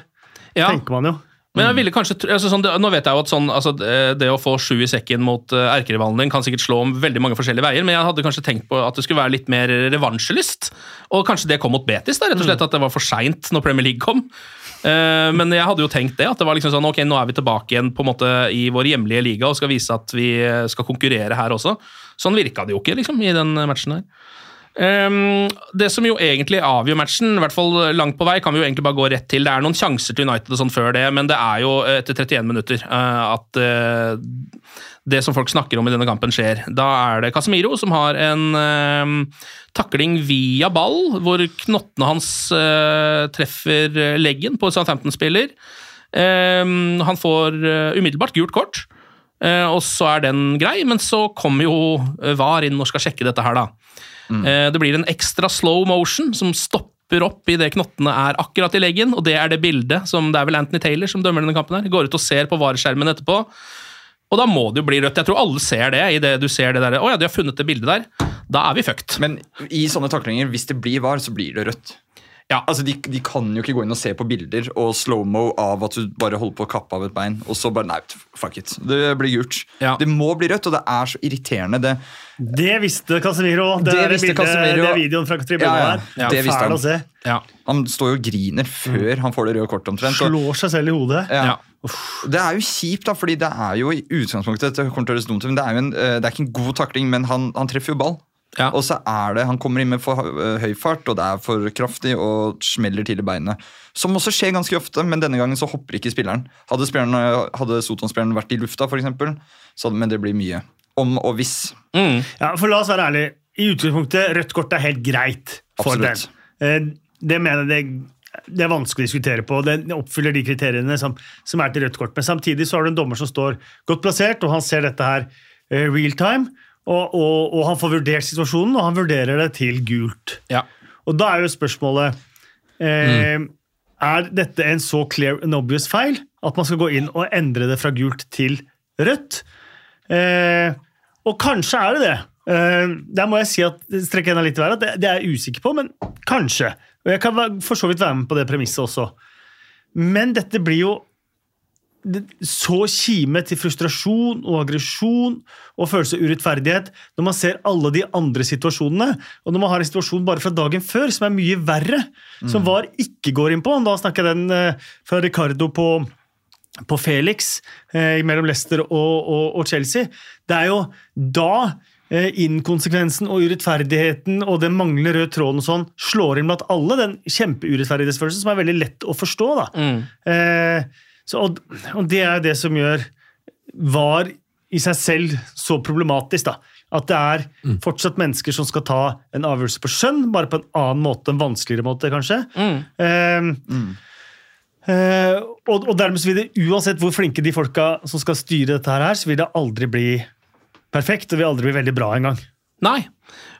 Speaker 1: Ja.
Speaker 3: Tenker man jo.
Speaker 1: Men jeg ville kanskje, altså sånn, det, Nå vet jeg jo at sånn, altså, det det å få sju i sekken mot uh, erkerivalen din kan sikkert slå om veldig mange forskjellige veier, men jeg hadde kanskje tenkt på at det skulle være litt mer revansjelyst. Og kanskje det kom mot Betis, da, rett og slett at det var for seint når Premier League kom. Eh, men jeg hadde jo tenkt det, at det var liksom sånn, ok, nå er vi tilbake igjen på en måte i vår hjemlige liga og skal vise at vi skal konkurrere her også. Sånn virka det jo ikke liksom, i den matchen her. Ehm, det som jo egentlig avgjør matchen, i hvert fall langt på vei, kan vi jo egentlig bare gå rett til. Det er noen sjanser til United og sånn før det, men det er jo etter 31 minutter uh, at uh, det som folk snakker om i denne kampen, skjer. Da er det Casemiro som har en uh, takling via ball, hvor knottene hans eh, treffer leggen på Southampton-spiller. Ehm, han får eh, umiddelbart gult kort. Eh, og så er den grei, men så kommer jo eh, VAR inn og skal sjekke dette her, da. Eh, det blir en ekstra slow motion som stopper opp i det knottene er akkurat i leggen, og det er det bildet som det er vel Anthony Taylor som dømmer denne kampen her. Går ut og ser på VAR-skjermen etterpå. Og da må det jo bli rødt. Jeg tror alle ser det. i det du ser det der, Å ja, de har funnet det bildet der. Da er vi fucked.
Speaker 4: Men i sånne taklinger, hvis det blir var, så blir det rødt.
Speaker 1: Ja.
Speaker 4: Altså, de, de kan jo ikke gå inn og se på bilder og slow-mo av at du bare holder på å kappe av et bein, og så bare Nei, fuck it. Det blir gult.
Speaker 1: Ja.
Speaker 4: Det må bli rødt, og det er så irriterende. Det,
Speaker 3: Det visste Casemiro. Det,
Speaker 4: Det visste
Speaker 3: bildet,
Speaker 4: Casemiro.
Speaker 3: det er videoen fra tribunen
Speaker 4: Ja, ja.
Speaker 3: der.
Speaker 4: Ja,
Speaker 3: Fæl
Speaker 4: han.
Speaker 3: å se.
Speaker 1: Ja.
Speaker 4: han står jo og griner før han får det røde kortet, omtrent. og-
Speaker 3: Slår seg selv i hodet.
Speaker 4: Ja.
Speaker 1: Ja.
Speaker 4: Det er jo kjipt, da, fordi det er jo i utgangspunktet det, kommer til å dumt men det er jo en, eh, det er ikke en god takling, men han, han treffer jo ball.
Speaker 1: Ja.
Speaker 4: Og så er det, Han kommer inn med for høy fart, og det er for kraftig og smeller til i beinet. Som også skjer ganske ofte, men denne gangen så hopper ikke spilleren. Hadde, spilleren, hadde Soton-spilleren vært i lufta, for eksempel, så hadde, men det blir mye. Om og hvis.
Speaker 1: Mm.
Speaker 3: Ja, for La oss være ærlige. I utgangspunktet, rødt kort er helt greit for
Speaker 4: Absolutt.
Speaker 3: den. Eh, Det mener jeg det, det er vanskelig å diskutere på. Det oppfyller de kriteriene som, som er til rødt kort. Men samtidig så har du en dommer som står godt plassert, og han ser dette her eh, real time. Og, og, og han får vurdert situasjonen, og han vurderer det til gult.
Speaker 1: Ja.
Speaker 3: Og da er jo spørsmålet eh, Er dette en så clear and obvious feil at man skal gå inn og endre det fra gult til rødt? Eh, og kanskje er det det. Eh, der må jeg si at strekke enda litt i været, det, det er jeg usikker på, men kanskje. Og jeg kan for så vidt være med på det premisset også. Men dette blir jo så kime til frustrasjon og aggresjon og følelse av urettferdighet når man ser alle de andre situasjonene. Og når man har en situasjon bare fra dagen før som er mye verre, som VAR ikke går inn på. Da snakker jeg den eh, fra Ricardo på, på Felix eh, mellom Leicester og, og, og Chelsea. Det er jo da eh, inkonsekvensen og urettferdigheten og den manglende røde tråden og sånn slår inn blant alle. Den kjempeurettferdighetsfølelsen som er veldig lett å forstå. da. Eh, så, og, og det er det som gjør VAR i seg selv så problematisk. da. At det er fortsatt mennesker som skal ta en avgjørelse på skjønn, bare på en annen måte, en vanskeligere måte, kanskje. Eh, eh, og, og dermed så vil det, uansett hvor flinke de folka som skal styre dette her er, så vil det aldri bli perfekt, og vil aldri bli veldig bra engang.
Speaker 1: Nei.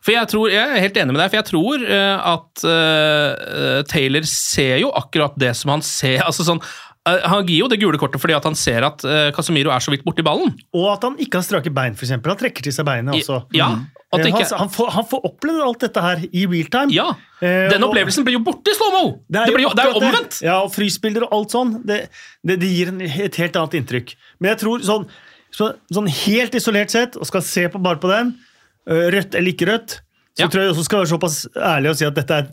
Speaker 1: For jeg, tror, jeg er helt enig med deg, for jeg tror uh, at uh, Taylor ser jo akkurat det som han ser. altså sånn, Han gir jo det gule kortet fordi at han ser at uh, Casemiro er så vidt borti ballen.
Speaker 3: Og at han ikke har strake bein, f.eks. Han trekker til seg beinet også.
Speaker 1: ja, at
Speaker 3: Eh,
Speaker 1: ikke-
Speaker 3: han, han, får, han får oppleve alt dette her i real time.
Speaker 1: Ja,
Speaker 3: Eh,
Speaker 1: Den opplevelsen blir jo borte i slow-mo! Det, det, det er jo omvendt!
Speaker 3: Ja, og frysbilder og alt sånn. Det, det, gir et helt annet inntrykk. Men jeg tror sånn, så, sånn helt isolert sett, og skal se på, bare på den, rødt eller ikke rødt, så tror jeg også skal være såpass ærlig og si at dette er,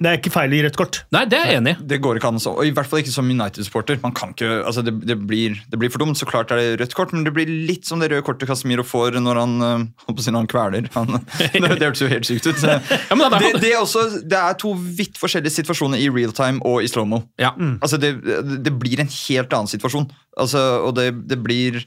Speaker 3: det er ikke feil å gi rødt kort.
Speaker 1: Nei, det er jeg enig i.
Speaker 4: Det går ikke an, så, og i hvert fall ikke som United-supporter. Man kan ikke, altså det, det, blir, det blir for dumt. Så klart er det rødt kort, men det blir litt som det røde kortet Casemiro får når han, Håper holdt på å si når han kveler. Han, det hørtes jo helt sykt ut. ja,
Speaker 1: men det
Speaker 4: det, det, er også, det er to vidt forskjellige situasjoner i real time og i slow-mo.
Speaker 1: Ja.
Speaker 4: Altså det, det blir en helt annen situasjon. Altså, og det, det blir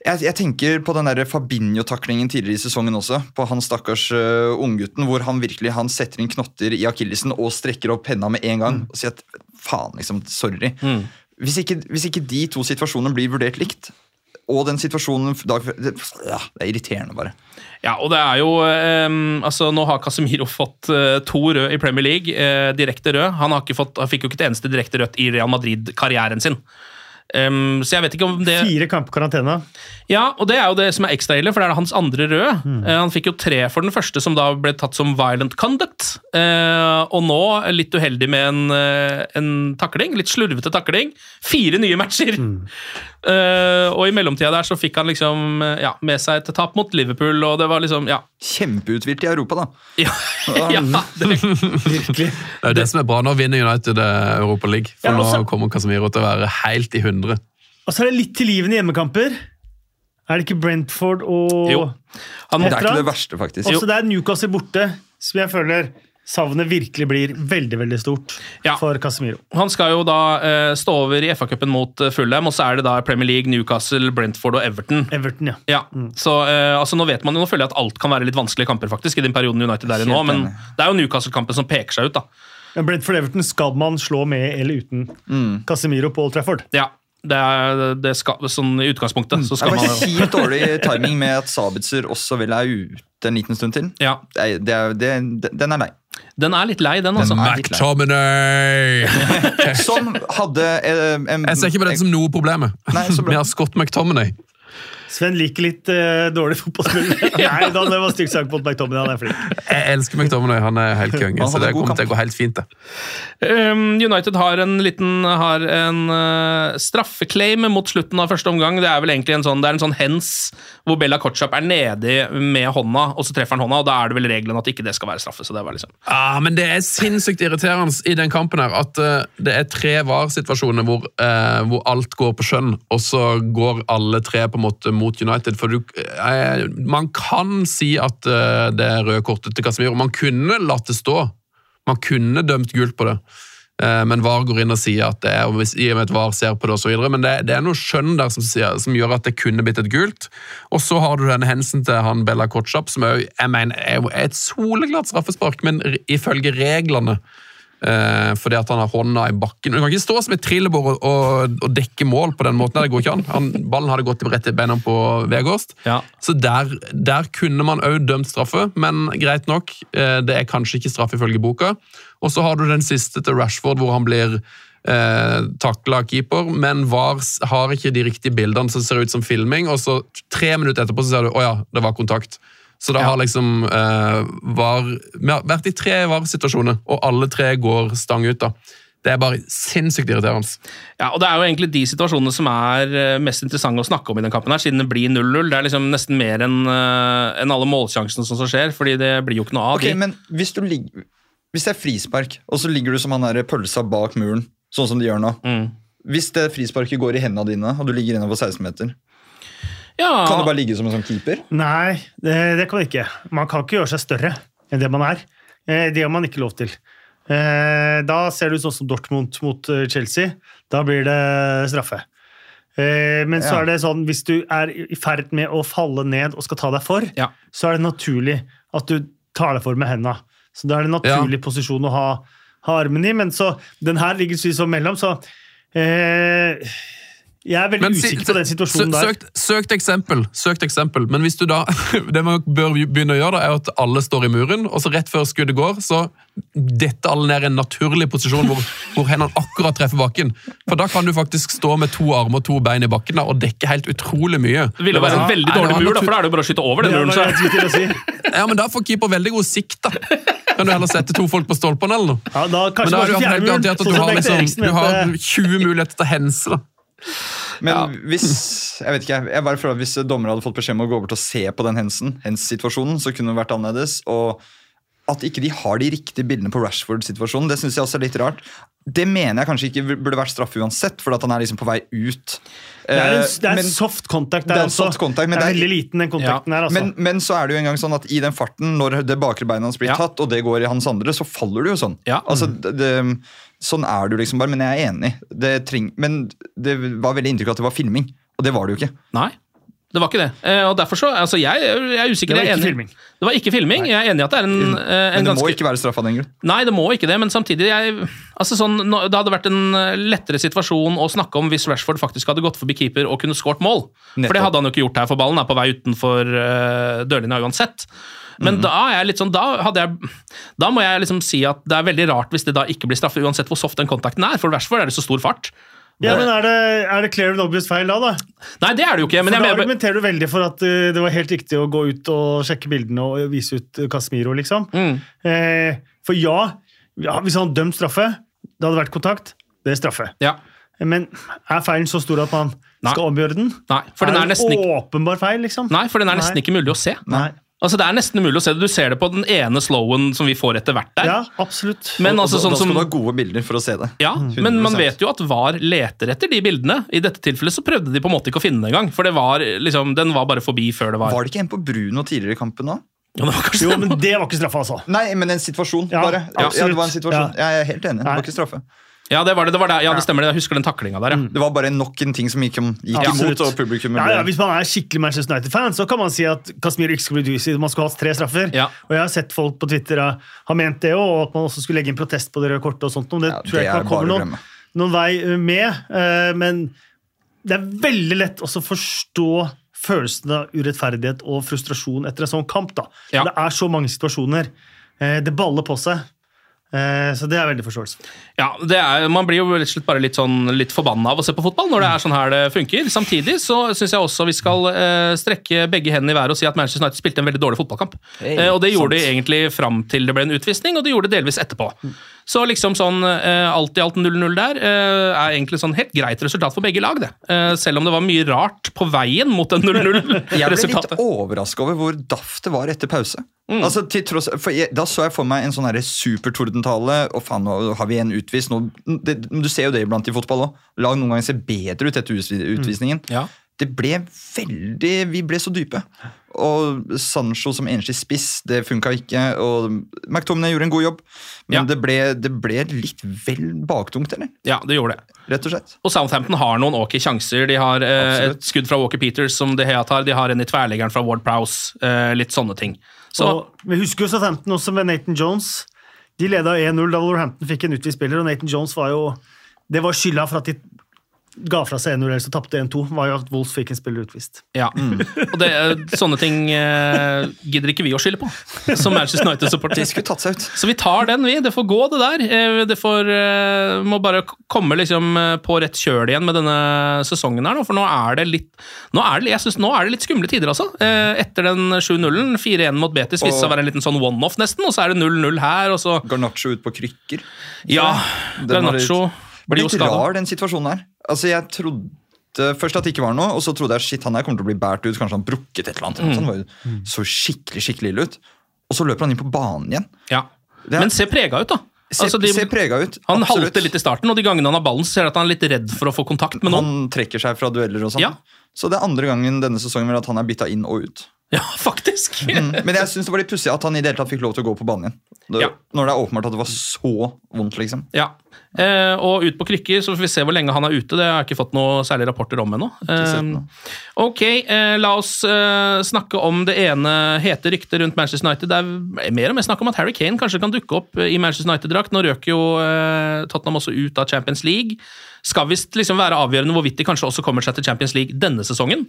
Speaker 4: jeg, jeg tenker på den Fabinho-taklingen tidligere i sesongen også. På han stakkars uh, unggutten hvor han virkelig han setter inn knotter i akillesen og strekker opp henda med en gang. Og sier at faen, liksom, sorry. Hvis, ikke, hvis ikke de to situasjonene blir vurdert likt, og den situasjonen da, det, ja, det er irriterende, bare.
Speaker 1: Ja, og det er jo um, altså Nå har Casemiro fått uh, to røde i Premier League, Uh, direkte rød. Han, har ikke fått, han fikk jo ikke et eneste direkte rødt i Real Madrid-karrieren sin. Ehm, så jeg vet ikke om det
Speaker 3: Fire kamper karantene.
Speaker 1: Ja, og det er jo det som er ekstra ille, for det er hans andre røde. Eh, han fikk jo tre for den første, som da ble tatt som violent conduct. Uh, og nå, litt uheldig med en, uh, en takling, litt slurvete takling. Fire nye matcher! Eh, og i mellomtida der så fikk han liksom eh, ja, med seg et tap mot Liverpool, og det var liksom Ja.
Speaker 4: Kjempeuthvilt i Europa, da.
Speaker 1: ja, ja det,
Speaker 3: Virkelig.
Speaker 2: Det er det som er bra. Nå vinner United eh, Europa League. For
Speaker 3: Ja, også-
Speaker 2: nå kommer Casemiro til å være helt i hundre.
Speaker 3: Og så er det litt tilgivende hjemmekamper. Er det ikke Brentford og
Speaker 1: Jo. Han,
Speaker 4: Det er ikke det verste, faktisk.
Speaker 3: Også det er Newcastle borte, som jeg føler savnet virkelig blir veldig veldig stort
Speaker 1: Ja.
Speaker 3: for Casemiro.
Speaker 1: han skal jo da eh, stå over i FA-cupen mot eh, Fulham, og så er det da Premier League, Newcastle, Brentford og Everton.
Speaker 3: Everton, ja.
Speaker 1: Ja, så eh, altså Nå vet man jo, nå føler jeg at alt kan være litt vanskelige kamper faktisk, i den perioden United er i nå, men det er jo Newcastle-kampen som peker seg ut. da.
Speaker 3: Men Brentford-Everton skal man slå med eller uten Casemiro på Old Trafford.
Speaker 1: Ja, det er, det skal, sånn I utgangspunktet så
Speaker 4: Det
Speaker 1: skal
Speaker 4: var
Speaker 1: si
Speaker 4: helt dårlig timing med at Sabitzer også vel er ute en liten stund til.
Speaker 1: Ja,
Speaker 4: Det er, det er, det, den er lei.
Speaker 1: Den er litt lei, den, altså.
Speaker 2: McTominay!
Speaker 4: Som hadde eh, en,
Speaker 2: Jeg ser ikke på den som noe problemet.
Speaker 4: Nei, så bra.
Speaker 2: Vi har Scott McTominay.
Speaker 3: Sven liker litt uh, dårlig fotballspillere. Nei, da, det var stygt sagt mot McTominay. Han er flink.
Speaker 2: Jeg elsker McTominay, han er helt konge. Så det kommer til å gå helt fint. det.
Speaker 1: Um, United har en liten har en uh, straffeclaim mot slutten av første omgang. Det er vel egentlig en sånn, det er en sånn hens hvor Bella Kotschap er nedi med hånda, og så treffer han hånda, og da er det vel regelen at ikke det skal være straffe. så det var liksom...
Speaker 2: Ah, men det er sinnssykt irriterende i den kampen her at uh, det er tre VAR-situasjoner hvor, eh, hvor alt går på skjønn, og så går alle tre på en måte mot United. For du, jeg, man kan si at eh, det er røde kortet til Casemiro. Man kunne latt det stå. Man kunne dømt gult på det. Eh, Men VAR går inn og sier at det er, og hvis, i og med at VAR ser på det og så videre, men det, det er noe skjønn der som, som gjør at det kunne blitt et gult. Og så har du denne hensen til han Bella Kotschap, som er, jeg mener, er et soleklart straffespark, men ifølge reglene eh, fordi at han har hånda i bakken. Du kan ikke stå som et trillebår og, og, og dekke mål på den måten. Det går ikke an. Han, ballen hadde gått rett i beina på Vegårst.
Speaker 1: Ja.
Speaker 2: Så der, der kunne man òg dømt straffe, men greit nok. eh, Det er kanskje ikke straff ifølge boka. Og så har du den siste til Rashford, hvor han blir eh, takla keeper, men VAR har ikke de riktige bildene som ser ut som filming. Og så tre minutter etterpå så ser du å ja, det var kontakt. Så det har liksom eh, var, Vi har vært i tre VAR-situasjoner, og alle tre går stang ut. da. Det er bare sinnssykt irriterende.
Speaker 1: Ja, og Det er jo egentlig de situasjonene som er eh, mest interessante å snakke om i den kampen, her, siden det blir 0-0. Det er liksom nesten mer enn eh, enn alle målsjansene som skjer, fordi det blir jo ikke noe av
Speaker 4: Ok,
Speaker 1: de.
Speaker 4: men hvis, du ligger, hvis det er frispark, og så ligger du som han der pølsa bak muren, sånn som de gjør nå
Speaker 1: Mm.
Speaker 4: Hvis det frisparket går i hendene dine, og du ligger innover 16 meter,
Speaker 1: Ja,
Speaker 4: kan du bare ligge som en sånn keeper?
Speaker 3: Nei, det, det kan man ikke. Man kan ikke gjøre seg større enn det man er. Eh, Det har man ikke lov til. Eh, Da ser det ut sånn som Dortmund mot eh, Chelsea. Da blir det straffe. Eh, Men så
Speaker 4: Ja.
Speaker 3: er det sånn, hvis du er i ferd med å falle ned og skal ta deg for,
Speaker 1: Ja.
Speaker 3: så er det naturlig at du tar deg for med henda. Så da er det en naturlig posisjon å ha, ha armen i. Men så, den her ligger liksom mellom, så eh, Jeg er veldig
Speaker 2: Men
Speaker 3: usikker på den situasjonen der.
Speaker 2: Søkt, søkt eksempel, søkt eksempel, men hvis du da Det man bør begynne å gjøre, da, er at alle står i muren, og så rett før skuddet går, så detter alle ned i en naturlig posisjon hvor, hvor hendene akkurat treffer bakken. For da kan du faktisk stå med to armer og to bein i bakken da, og dekke helt utrolig mye.
Speaker 1: Det ville være en veldig dårlig mur, da, for da er det jo bare å skyte over den muren. Så.
Speaker 3: si.
Speaker 2: Ja, men Da får keeper veldig god sikt, da. Kan du heller sette to folk på stolpene, eller noe?
Speaker 3: Ja, da,
Speaker 2: Men da er
Speaker 3: du
Speaker 2: det jo helt garantert at
Speaker 3: sånn
Speaker 2: du har, liksom, du har 20 muligheter til å hense. da.
Speaker 4: Men hvis Jeg vet ikke, jeg, bare føler at Hvis dommere hadde fått beskjed om å gå over til å se på den hensen, hens-situasjonen, så kunne det vært annerledes. Og at ikke de har de riktige bildene på Rashford-situasjonen, det synes jeg også er litt rart. Det mener jeg kanskje ikke burde vært straffe uansett, for at han er liksom på vei ut.
Speaker 3: Det er en,
Speaker 4: Eh,
Speaker 3: det er
Speaker 4: men-
Speaker 3: en soft contact
Speaker 4: det
Speaker 3: der
Speaker 4: er en
Speaker 3: også.
Speaker 4: soft contact, men
Speaker 3: det er
Speaker 4: det er-
Speaker 3: veldig liten, den kontakten her. Altså.
Speaker 4: Men, men så er det jo en gang sånn at i den farten, når det bakre beinet hans blir tatt, og det går i hans andre, så faller du jo sånn. Ja. Altså, det, det, sånn er du liksom bare, men jeg er enig. Det treng, men det var veldig inntrykk av at det var filming, og det var det jo ikke.
Speaker 1: Nei, det var ikke det. Eh, og derfor så, altså jeg, jeg er usikker.
Speaker 4: Det var
Speaker 1: er
Speaker 4: ikke filming.
Speaker 1: Det var ikke filming. Jeg er enig i at det er en, ganske en
Speaker 4: Men det
Speaker 1: ganske
Speaker 4: må ikke være straffa den grunn.
Speaker 1: Nei, det må ikke det, men samtidig jeg, altså sånn, Det hadde vært en eh, lettere situasjon å snakke om hvis Rashford faktisk hadde gått forbi keeper og kunne skåret mål. For det hadde han jo ikke gjort her, for ballen er på vei utenfor uh, dørlinja uansett. Men
Speaker 4: mm.
Speaker 1: da er jeg litt sånn, da, jeg, da må jeg liksom si at det er veldig rart hvis det da ikke blir straffe, uansett hvor soft den kontakten er. For Rashford er det så stor fart.
Speaker 3: Ja, men Er det, er det clear and obvious feil da? da?
Speaker 1: Nei, det er det jo ikke. Men
Speaker 3: For Da argumenterer du veldig for at uh, det var helt riktig å gå ut og sjekke bildene og vise ut Casemiro, liksom.
Speaker 1: Mm.
Speaker 3: Eh, for ja, ja, hvis han hadde dømt straffe, det hadde vært kontakt, det er straffe.
Speaker 1: Ja.
Speaker 3: Men er feilen så stor at man skal omgjøre den?
Speaker 1: Nei, for den er
Speaker 3: det
Speaker 1: nesten ikke-
Speaker 3: åpenbar feil, liksom?
Speaker 1: Nei, for den er nesten ikke mulig å se.
Speaker 3: Nei.
Speaker 1: Altså, Det er nesten umulig å se det. Du ser det på den ene slowen som vi får etter hvert der.
Speaker 3: Ja, absolutt.
Speaker 1: Men altså sånn
Speaker 4: da skal
Speaker 1: som-
Speaker 4: du ha gode bilder for å se det.
Speaker 1: Ja, men man vet jo at VAR leter etter de bildene. I dette tilfellet så prøvde de på en måte ikke å finne den engang, for det var, liksom, den var bare forbi før det var.
Speaker 4: Var det ikke en på Bruno tidligere i kampen òg?
Speaker 1: Ja, det var
Speaker 3: Jo, men det var ikke straffe, altså.
Speaker 4: Nei, men en situasjon,
Speaker 3: Ja,
Speaker 4: bare. Ja, det var en situasjon.
Speaker 3: Ja.
Speaker 4: Jeg er helt enig. Det var ikke straffe.
Speaker 1: Ja, det var det. det, var det. Ja, det stemmer. det. Jeg husker den taklinga der, ja.
Speaker 4: Det var bare nok en ting som gikk, gikk
Speaker 3: ja,
Speaker 4: imot, og publikum
Speaker 3: ja, ja, Hvis man er skikkelig Manchester United-fan, så kan man si at Casemiro ikke skulle bli juicy. Man skulle hatt tre straffer.
Speaker 1: Ja.
Speaker 3: Og jeg har sett folk på Twitter ha ment det òg, og at man også skulle legge inn protest på det røde kortet. og sånt. og Det
Speaker 4: Ja,
Speaker 3: tror jeg ikke man
Speaker 4: er
Speaker 3: kommer noen, noen vei eh, med. eh, Men det er veldig lett også å forstå følelsen av urettferdighet og frustrasjon etter en sånn kamp. da.
Speaker 1: Ja.
Speaker 3: Det er så mange situasjoner. Eh, Det baller på seg. Eh, Så det er veldig forståelse.
Speaker 1: Ja, det er, Man blir jo slett bare litt, sånn, litt forbanna av å se på fotball når det er sånn her det funker. Samtidig så syns jeg også vi skal eh, strekke begge hendene i været og si at Manchester United spilte en veldig dårlig fotballkamp.
Speaker 4: Hey,
Speaker 1: eh, og det gjorde
Speaker 4: sant.
Speaker 1: de egentlig fram til det ble en utvisning, og de gjorde det delvis etterpå. Så liksom sånn eh, alt i alt 0-0 der eh, er egentlig sånn helt greit resultat for begge lag, det. Eh, selv om det var mye rart på veien mot den 0-0-resultatet.
Speaker 4: Jeg ble litt
Speaker 1: 0-0-resultatet.
Speaker 4: overraska over hvor daft det var etter pause.
Speaker 1: Mm.
Speaker 4: Altså, til tross, for jeg, Da så jeg for meg en sånn supertordentale. Og faen, nå har vi en utvist. Nå, det, du ser jo det iblant i fotball òg. Lag noen ganger ser bedre ut etter utvisningen. utvisningen.
Speaker 1: Ja.
Speaker 4: Det ble veldig Vi ble så dype. Og Sancho som enslig spiss, det funka ikke. Og McTominay gjorde en god jobb, men
Speaker 1: Ja.
Speaker 4: det, ble, det ble litt vel baktungt, eller?
Speaker 1: Ja, det gjorde det.
Speaker 4: Rett og slett.
Speaker 1: Og Southampton har noen ok sjanser. De har eh, et skudd fra Walker Peters som De Hea tar. De har en i tverleggeren fra Ward Prowse. Eh, litt sånne ting. Så
Speaker 3: Og vi husker jo Southampton også med Nathan Jones. De leda 1-0 da Wolverhampton fikk en utvist spiller, og Nathan Jones var jo Det var skylda for at de ga fra seg 1-0, eller så tapte 1-2. var jo at Wolves fikk en spiller utvist.
Speaker 1: ja. Og det, sånne ting eh, gidder ikke vi å skylde på, som Manchester United-supporter. Så vi tar den, vi. Det får gå, det der. Eh, Det får, eh, må bare komme liksom eh, på rett kjøl igjen med denne sesongen her, for nå er det litt nå er det, jeg synes, nå er det litt skumle tider, altså. Eh, Etter den 7-0-en, 4-1 mot Betis, viste seg å være en liten sånn one-off, nesten, og så er det 0-0 her, og så
Speaker 4: Garnaccio ut på krykker.
Speaker 1: Ja, Garnaccio
Speaker 4: Det
Speaker 1: blir jo skada.
Speaker 4: litt rar, den situasjonen her. Altså, jeg trodde først at det ikke var noe, og så trodde jeg shit, han her kommer til å bli båret ut. Kanskje han brukket et eller annet.
Speaker 1: Mm.
Speaker 4: Han var jo så skikkelig skikkelig ille ut. Og så løper han inn på banen igjen.
Speaker 1: Ja.
Speaker 4: Er-
Speaker 1: Men se prega ut, da.
Speaker 4: Se,
Speaker 1: Altså, de-
Speaker 4: se prega ut.
Speaker 1: Han
Speaker 4: absolutt.
Speaker 1: halter litt i starten, og de gangene han har ballen, så ser du at han er litt redd for å få kontakt med noen.
Speaker 4: Han trekker seg fra dueller og sånn.
Speaker 1: Ja.
Speaker 4: Så det er andre gangen denne sesongen at han er bytta inn og ut.
Speaker 1: Ja, faktisk!
Speaker 4: Mm. Men jeg syns det var litt pussig at han i det hele tatt fikk lov til å gå på banen igjen. Det,
Speaker 1: Ja.
Speaker 4: Når det er åpenbart at det var så vondt, liksom.
Speaker 1: Ja. Eh, og ut på krykker, så får vi se hvor lenge han er ute. Det har jeg ikke fått noe særlig rapporter om ennå. Eh, ok, eh, la oss eh, snakke om det ene hete ryktet rundt Manchester United. Det er mer og mer snakk om at Harry Kane kanskje kan dukke opp i Manchester United-drakt. Nå røk jo eh, Tottenham også ut av Champions League. Skal visst liksom være avgjørende hvorvidt de kanskje også kommer seg til Champions League denne sesongen.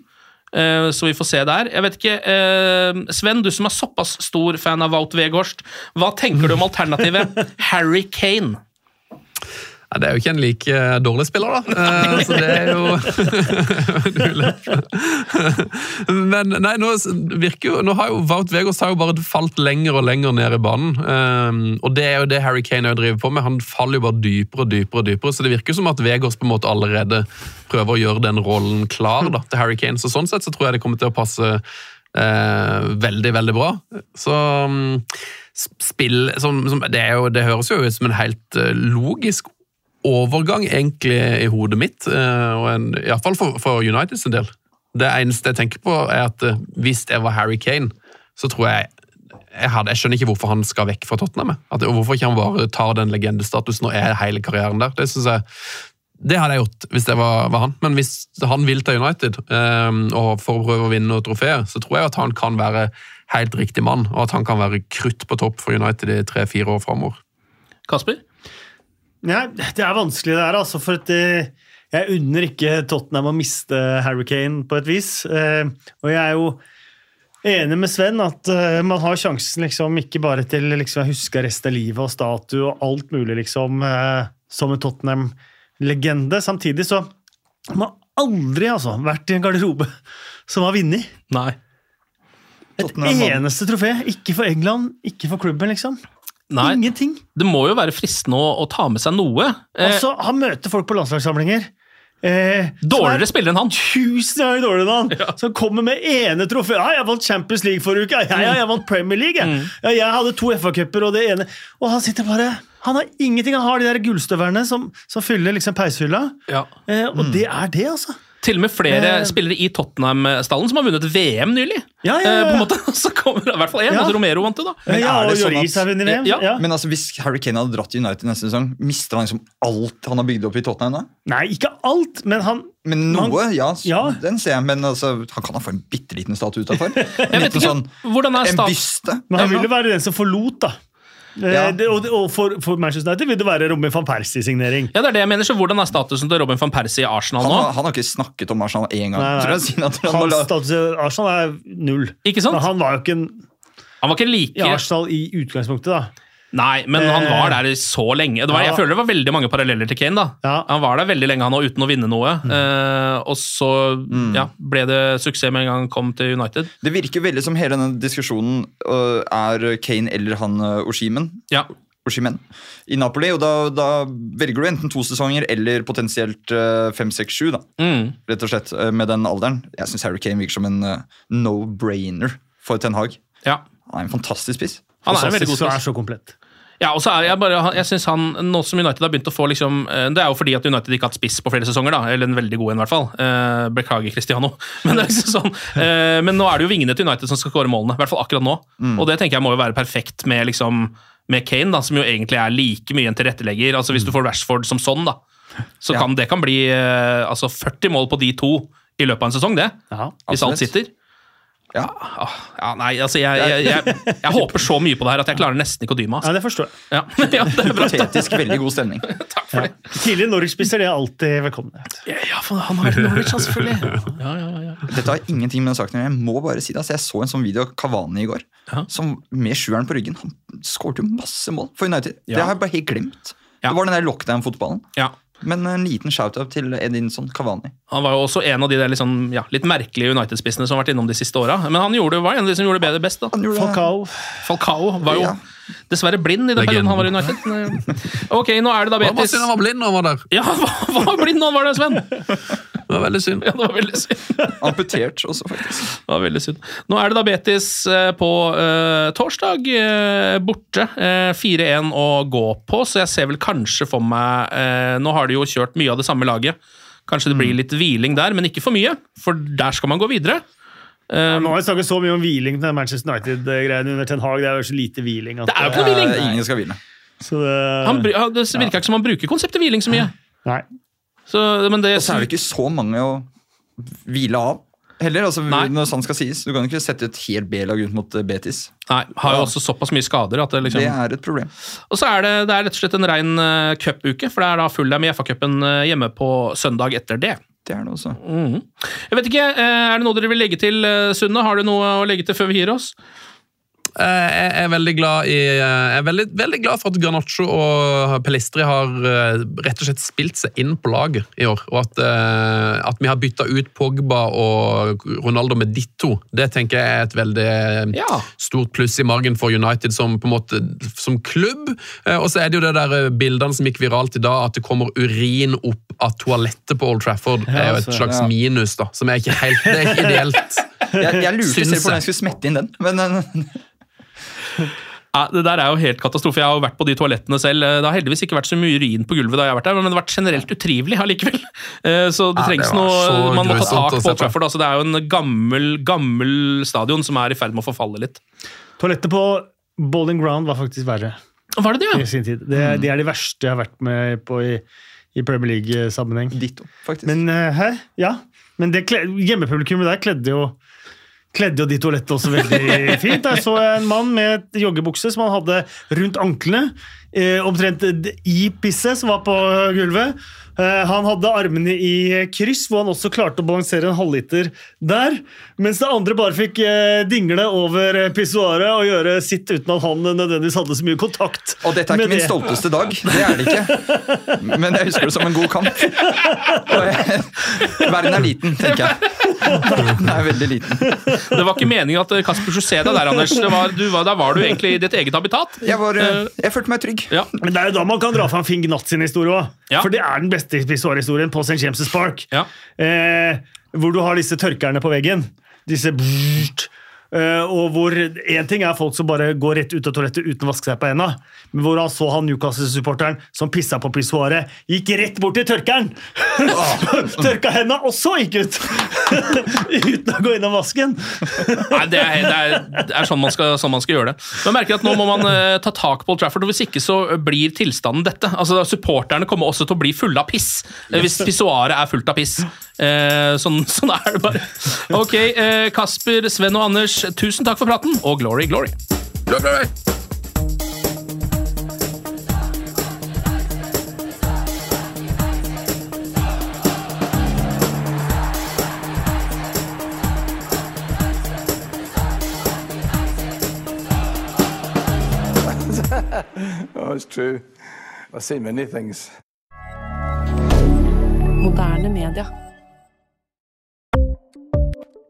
Speaker 1: Eh, Så vi får se der. Jeg vet ikke, eh, Sven, du som er såpass stor fan av Wout Weghorst, hva tenker du om alternativet Harry Kane?
Speaker 2: Ja, det er jo ikke en like eh, dårlig spiller, da. Eh, så det er jo Men nei, nå virker jo Nå har jo Wout Vegårs har jo bare falt lenger og lenger ned i banen. Eh, og det er jo det Harry Kane driver på med. Han faller jo bare dypere og dypere, og dypere, så det virker jo som at Vegårs på en måte allerede prøver å gjøre den rollen klar da, til Harry Kane. Så sånn sett så tror jeg det kommer til å passe eh, veldig, veldig bra. Så mm, spill som, som, det, jo, det, høres jo ut som en helt logisk overgang egentlig i hodet mitt, uh, og iallfall for, for Uniteds del. Det eneste jeg tenker på, er at uh, hvis jeg var Harry Kane, så tror jeg jeg, hadde, jeg, skjønner ikke hvorfor han skal vekk fra Tottenham. At, hvorfor ikke han bare tar den legendestatusen og er hele karrieren der. Det synes jeg det hadde jeg gjort hvis det var, var han. Men hvis han vil til United um, og for å prøve å vinne noe trofé, så tror jeg at han kan være helt riktig mann, og at han kan være krutt på topp for United i tre-fire år framover.
Speaker 1: Kasper?
Speaker 3: Ja, det er vanskelig det her, altså. For at eh, jeg unner ikke Tottenham å miste Harry Kane på et vis. Eh, og jeg er jo enig med Sven at eh, man har sjansen liksom ikke bare til liksom, å huske resten av livet og statue og alt mulig, liksom, som en Tottenham-legende. Samtidig så har man aldri altså, vært i en garderobe som har vunnet. Et eneste trofé. Ikke for England, ikke for klubben, liksom.
Speaker 1: Nei,
Speaker 3: Ingenting.
Speaker 1: Det må jo være fristende å, å ta med seg noe.
Speaker 3: Eh, altså, Han møter folk på landslagssamlinger.
Speaker 1: Eh, dårligere spiller enn han.
Speaker 3: Tusen ganger dårligere enn han! Ja. Som kommer med ene trofé. Ja, 'Jeg vant Champions League forrige uke. Ja, ja, jeg vant Premier League. Mm. Ja, jeg hadde to FA-cuper og det ene Og han sitter bare Han har ingenting. Han har de der gullstøverne som, som fyller liksom peishylla.
Speaker 1: Ja.
Speaker 3: Eh, og mm. det er det, altså.
Speaker 1: Til og med flere eh. spillere i Tottenham-stallen som har vunnet VM nylig.
Speaker 3: Ja, ja, ja.
Speaker 1: Eh, på en måte, så kommer I hvert fall én. Ja. Altså Romero vant det, da.
Speaker 3: Men, ja, og sånn at, har vunnet VM.
Speaker 4: Ja. Men altså, hvis Harry Kane hadde dratt til United neste sesong, mister han liksom alt han har bygd opp i Tottenham da?
Speaker 3: Nei, ikke alt, men han
Speaker 4: Men noe, han, ja, Den ser jeg. Men altså, han kan da få en bitte liten statue utafor. Sånn, en byste.
Speaker 3: Men han ville være den som forlot, da. Eh, ja. Det, og, og for, for, Manchester United vil det være Robin van Persie-signering.
Speaker 1: Ja, det er det jeg mener, så Hvordan er statusen til Robin van Persie i Arsenal
Speaker 4: han
Speaker 1: nå?
Speaker 4: Har, han har ikke snakket om Arsenal én gang.
Speaker 3: Nei, nei. Hans status i Arsenal er null.
Speaker 1: Ikke sant?
Speaker 3: Men han var jo ikke en
Speaker 1: han var ikke like...
Speaker 3: i Arsenal i utgangspunktet. da.
Speaker 1: Nei, men han var der så lenge. Var, jeg føler det var veldig mange paralleller til Kane. da.
Speaker 3: Ja.
Speaker 1: Han var der veldig lenge han uten å vinne noe. Mm. Eh, og så mm. ja, ble det suksess med en gang han kom til United.
Speaker 4: Det virker veldig som hele denne diskusjonen uh, er Kane eller han uh, Oshimen.
Speaker 1: Ja.
Speaker 4: Oshimen i Napoli, og da, da, velger du enten to sesonger eller potensielt fem, seks, sju.
Speaker 1: Mm.
Speaker 4: Rett og slett, med den alderen. Jeg syns Harry Kane virker som en no-brainer for Ten Hag.
Speaker 1: Ja.
Speaker 4: Han er en fantastisk spiss.
Speaker 1: Han er en veldig god.
Speaker 3: Er så komplett.
Speaker 1: Ja, og så er jeg bare, jeg synes han, Nå som United har begynt å få liksom, Det er jo fordi at United ikke har hatt spiss på flere sesonger, da, eller en veldig god en, i hvert fall. Eh, beklager, Cristiano. Men, det er liksom sånn, eh, men nå er det jo vingene til United som skal skåre målene. I hvert fall akkurat nå. Mm. Og det tenker jeg må jo være perfekt med, liksom, med Kane, da, som jo egentlig er like mye en tilrettelegger. altså Hvis du får Rashford som sånn, da, så kan det kan bli eh, altså 40 mål på de to i løpet av en sesong, det.
Speaker 3: Aha,
Speaker 1: hvis alt sitter.
Speaker 4: Ja.
Speaker 1: Ah, ja, nei, altså jeg, jeg, jeg, jeg, håper så mye på det her at jeg klarer nesten ikke å dy meg. Altså.
Speaker 3: Ja, det forstår jeg.
Speaker 1: Ja. ja det er
Speaker 4: Hypotetisk veldig god stemning.
Speaker 1: Takk for det.
Speaker 3: Tidlig Norwich-spisser er alltid velkommen
Speaker 1: Ja, for han har Norwich, selvfølgelig.
Speaker 4: Dette har ingenting med den saken å gjøre. Jeg må bare si det. Altså, jeg så en sånn video av Kavani i går, som med sjueren på ryggen. Han skåret jo masse mål for United. Det har jeg bare helt glemt. Det var den der lockdown-fotballen.
Speaker 1: Ja.
Speaker 4: Men en liten shout-out til Edinson Cavani.
Speaker 1: Han var jo også en av de der liksom, ja, litt merkelige United-spissene som har vært innom de siste åra. Men han gjorde, var en av de som gjorde det bedre best. da.
Speaker 3: Falcao.
Speaker 1: Falcao var jo ja. dessverre blind i den perioden han var i United. Ok, nå er det da Betis.
Speaker 2: Han var blind når han var der.
Speaker 1: Ja, han var blind når han var der, Sven!
Speaker 2: Det var veldig synd.
Speaker 1: Ja, det var veldig synd.
Speaker 4: Amputert også, faktisk.
Speaker 1: Det var veldig synd. Nå er det da Betis eh, på uh, torsdag, uh, borte. Uh, 4-1 å gå på, så jeg ser vel kanskje for meg Nå har de jo kjørt mye av det samme laget. Kanskje det blir litt hviling der, men ikke for mye, for der skal man gå videre.
Speaker 3: Ja, nå har vi snakket så mye om hviling til Manchester United-greiene under Ten Hag. Det er jo så lite hviling.
Speaker 1: det er jo ikke noe hviling!
Speaker 4: Ingen skal hvile.
Speaker 3: Det,
Speaker 1: han, det virker ikke som han bruker konseptet hviling så mye.
Speaker 3: Nei.
Speaker 1: Så, det,
Speaker 4: og så er det ikke så mange å hvile av. Heller, altså, når sånn skal sies. Du kan ikke sette et helt B-lag ut mot eh, Betis.
Speaker 1: Nei, Har jo også såpass mye skader. at Det liksom...
Speaker 4: Det er et problem.
Speaker 1: Og så er det, det er rett og slett en rein uh, cupuke, for det er da Fulham i FA-cupen uh, hjemme på søndag etter det.
Speaker 4: Det er det også.
Speaker 1: Mm. Jeg vet ikke, Er det noe dere vil legge til, Sunne? Har du noe å legge til før vi gir oss?
Speaker 2: Eh, Jeg er veldig glad i eh, Jeg er veldig, veldig glad for at Granaccio og Pelistri har eh, rett og slett spilt seg inn på laget i år. Og at, at vi har bytta ut Pogba og Ronaldo med ditto, det tenker jeg er et veldig ja. stort pluss i margen for United som måte som klubb. Og så er det jo det der bildene som gikk viralt i dag, at det kommer urin opp av toalettet på Old Trafford.
Speaker 4: det
Speaker 2: er jo et
Speaker 4: altså,
Speaker 2: slags minus, da, som er ikke helt det er ikke ideelt.
Speaker 4: Jeg, jeg lurte selv på hvordan
Speaker 2: jeg.
Speaker 4: skulle smette inn den, men
Speaker 1: det der er jo helt katastrofe. Jeg har jo vært på de toalettene selv. Det har heldigvis ikke vært så mye urin på gulvet da jeg har vært der, men det har vært generelt utrivelig allikevel. Eh, Så det
Speaker 2: Ja, det
Speaker 1: trengs
Speaker 2: var
Speaker 1: noe
Speaker 2: så
Speaker 1: Man må ta tak på Old
Speaker 2: på.
Speaker 1: Trafford. Altså, det er jo en gammel, gammel stadion som er i ferd med å forfalle litt.
Speaker 3: Toalettet på Bowling Ground var faktisk verre.
Speaker 1: Var det det,
Speaker 3: I sin tid. Det, De er de verste jeg har vært med på i, i Premier League-sammenheng.
Speaker 4: Ditto, faktisk.
Speaker 3: Men eh, hæ? Ja. Men det hjemmepublikummet der kledde jo Kledde jo de toalettene også veldig fint. Der så jeg en mann med joggebukse som han hadde rundt anklene. Eh, omtrent i pisset som var på gulvet. Eh, han hadde armene i kryss, hvor han også klarte å balansere en halvliter der. Mens det andre bare fikk eh, dingle over pissoaret og gjøre sitt uten at han nødvendigvis hadde så mye kontakt.
Speaker 4: Og dette er ikke min
Speaker 3: det.
Speaker 4: stolteste dag, det er det ikke. Men jeg husker det som en god kamp. Og jeg, verden er liten, tenker jeg. Den er veldig liten.
Speaker 1: Det var ikke meningen at Kasper skulle se deg der, Anders. Det var, du da var du egentlig i ditt eget habitat.
Speaker 4: Jeg, var, jeg følte meg trygg.
Speaker 1: Ja.
Speaker 3: Men det er jo da man kan dra fram Finn Gnatt sin historie òg.
Speaker 1: Ja.
Speaker 3: For det er den beste pissoarhistorien på St. James' Park.
Speaker 1: Ja.
Speaker 3: Eh, hvor du har disse tørkerne på veggen. Disse brrrt, og hvor Én ting er folk som bare går rett ut av toalettet uten å vaske seg på hendene. Men hvor han så han Newcastle-supporteren som pissa på pissoaret, gikk rett bort til tørkeren! Tørka hendene, og så gikk ut! uten å gå innom vasken.
Speaker 1: Nei, det er, det er, det er sånn, man skal, sånn man skal gjøre det. Men merker at Nå må man uh, ta tak på Old Trafford, og hvis ikke så blir tilstanden dette. Altså, Supporterne kommer også til å bli fulle av piss eh, hvis pissoaret er fullt av piss. Eh, sånn, sånn er det bare. Ok, eh, Kasper, Sven og Anders, tusen takk for praten, og glory, glory.
Speaker 5: Oh, it's true. I've seen many things.
Speaker 6: Moderne media.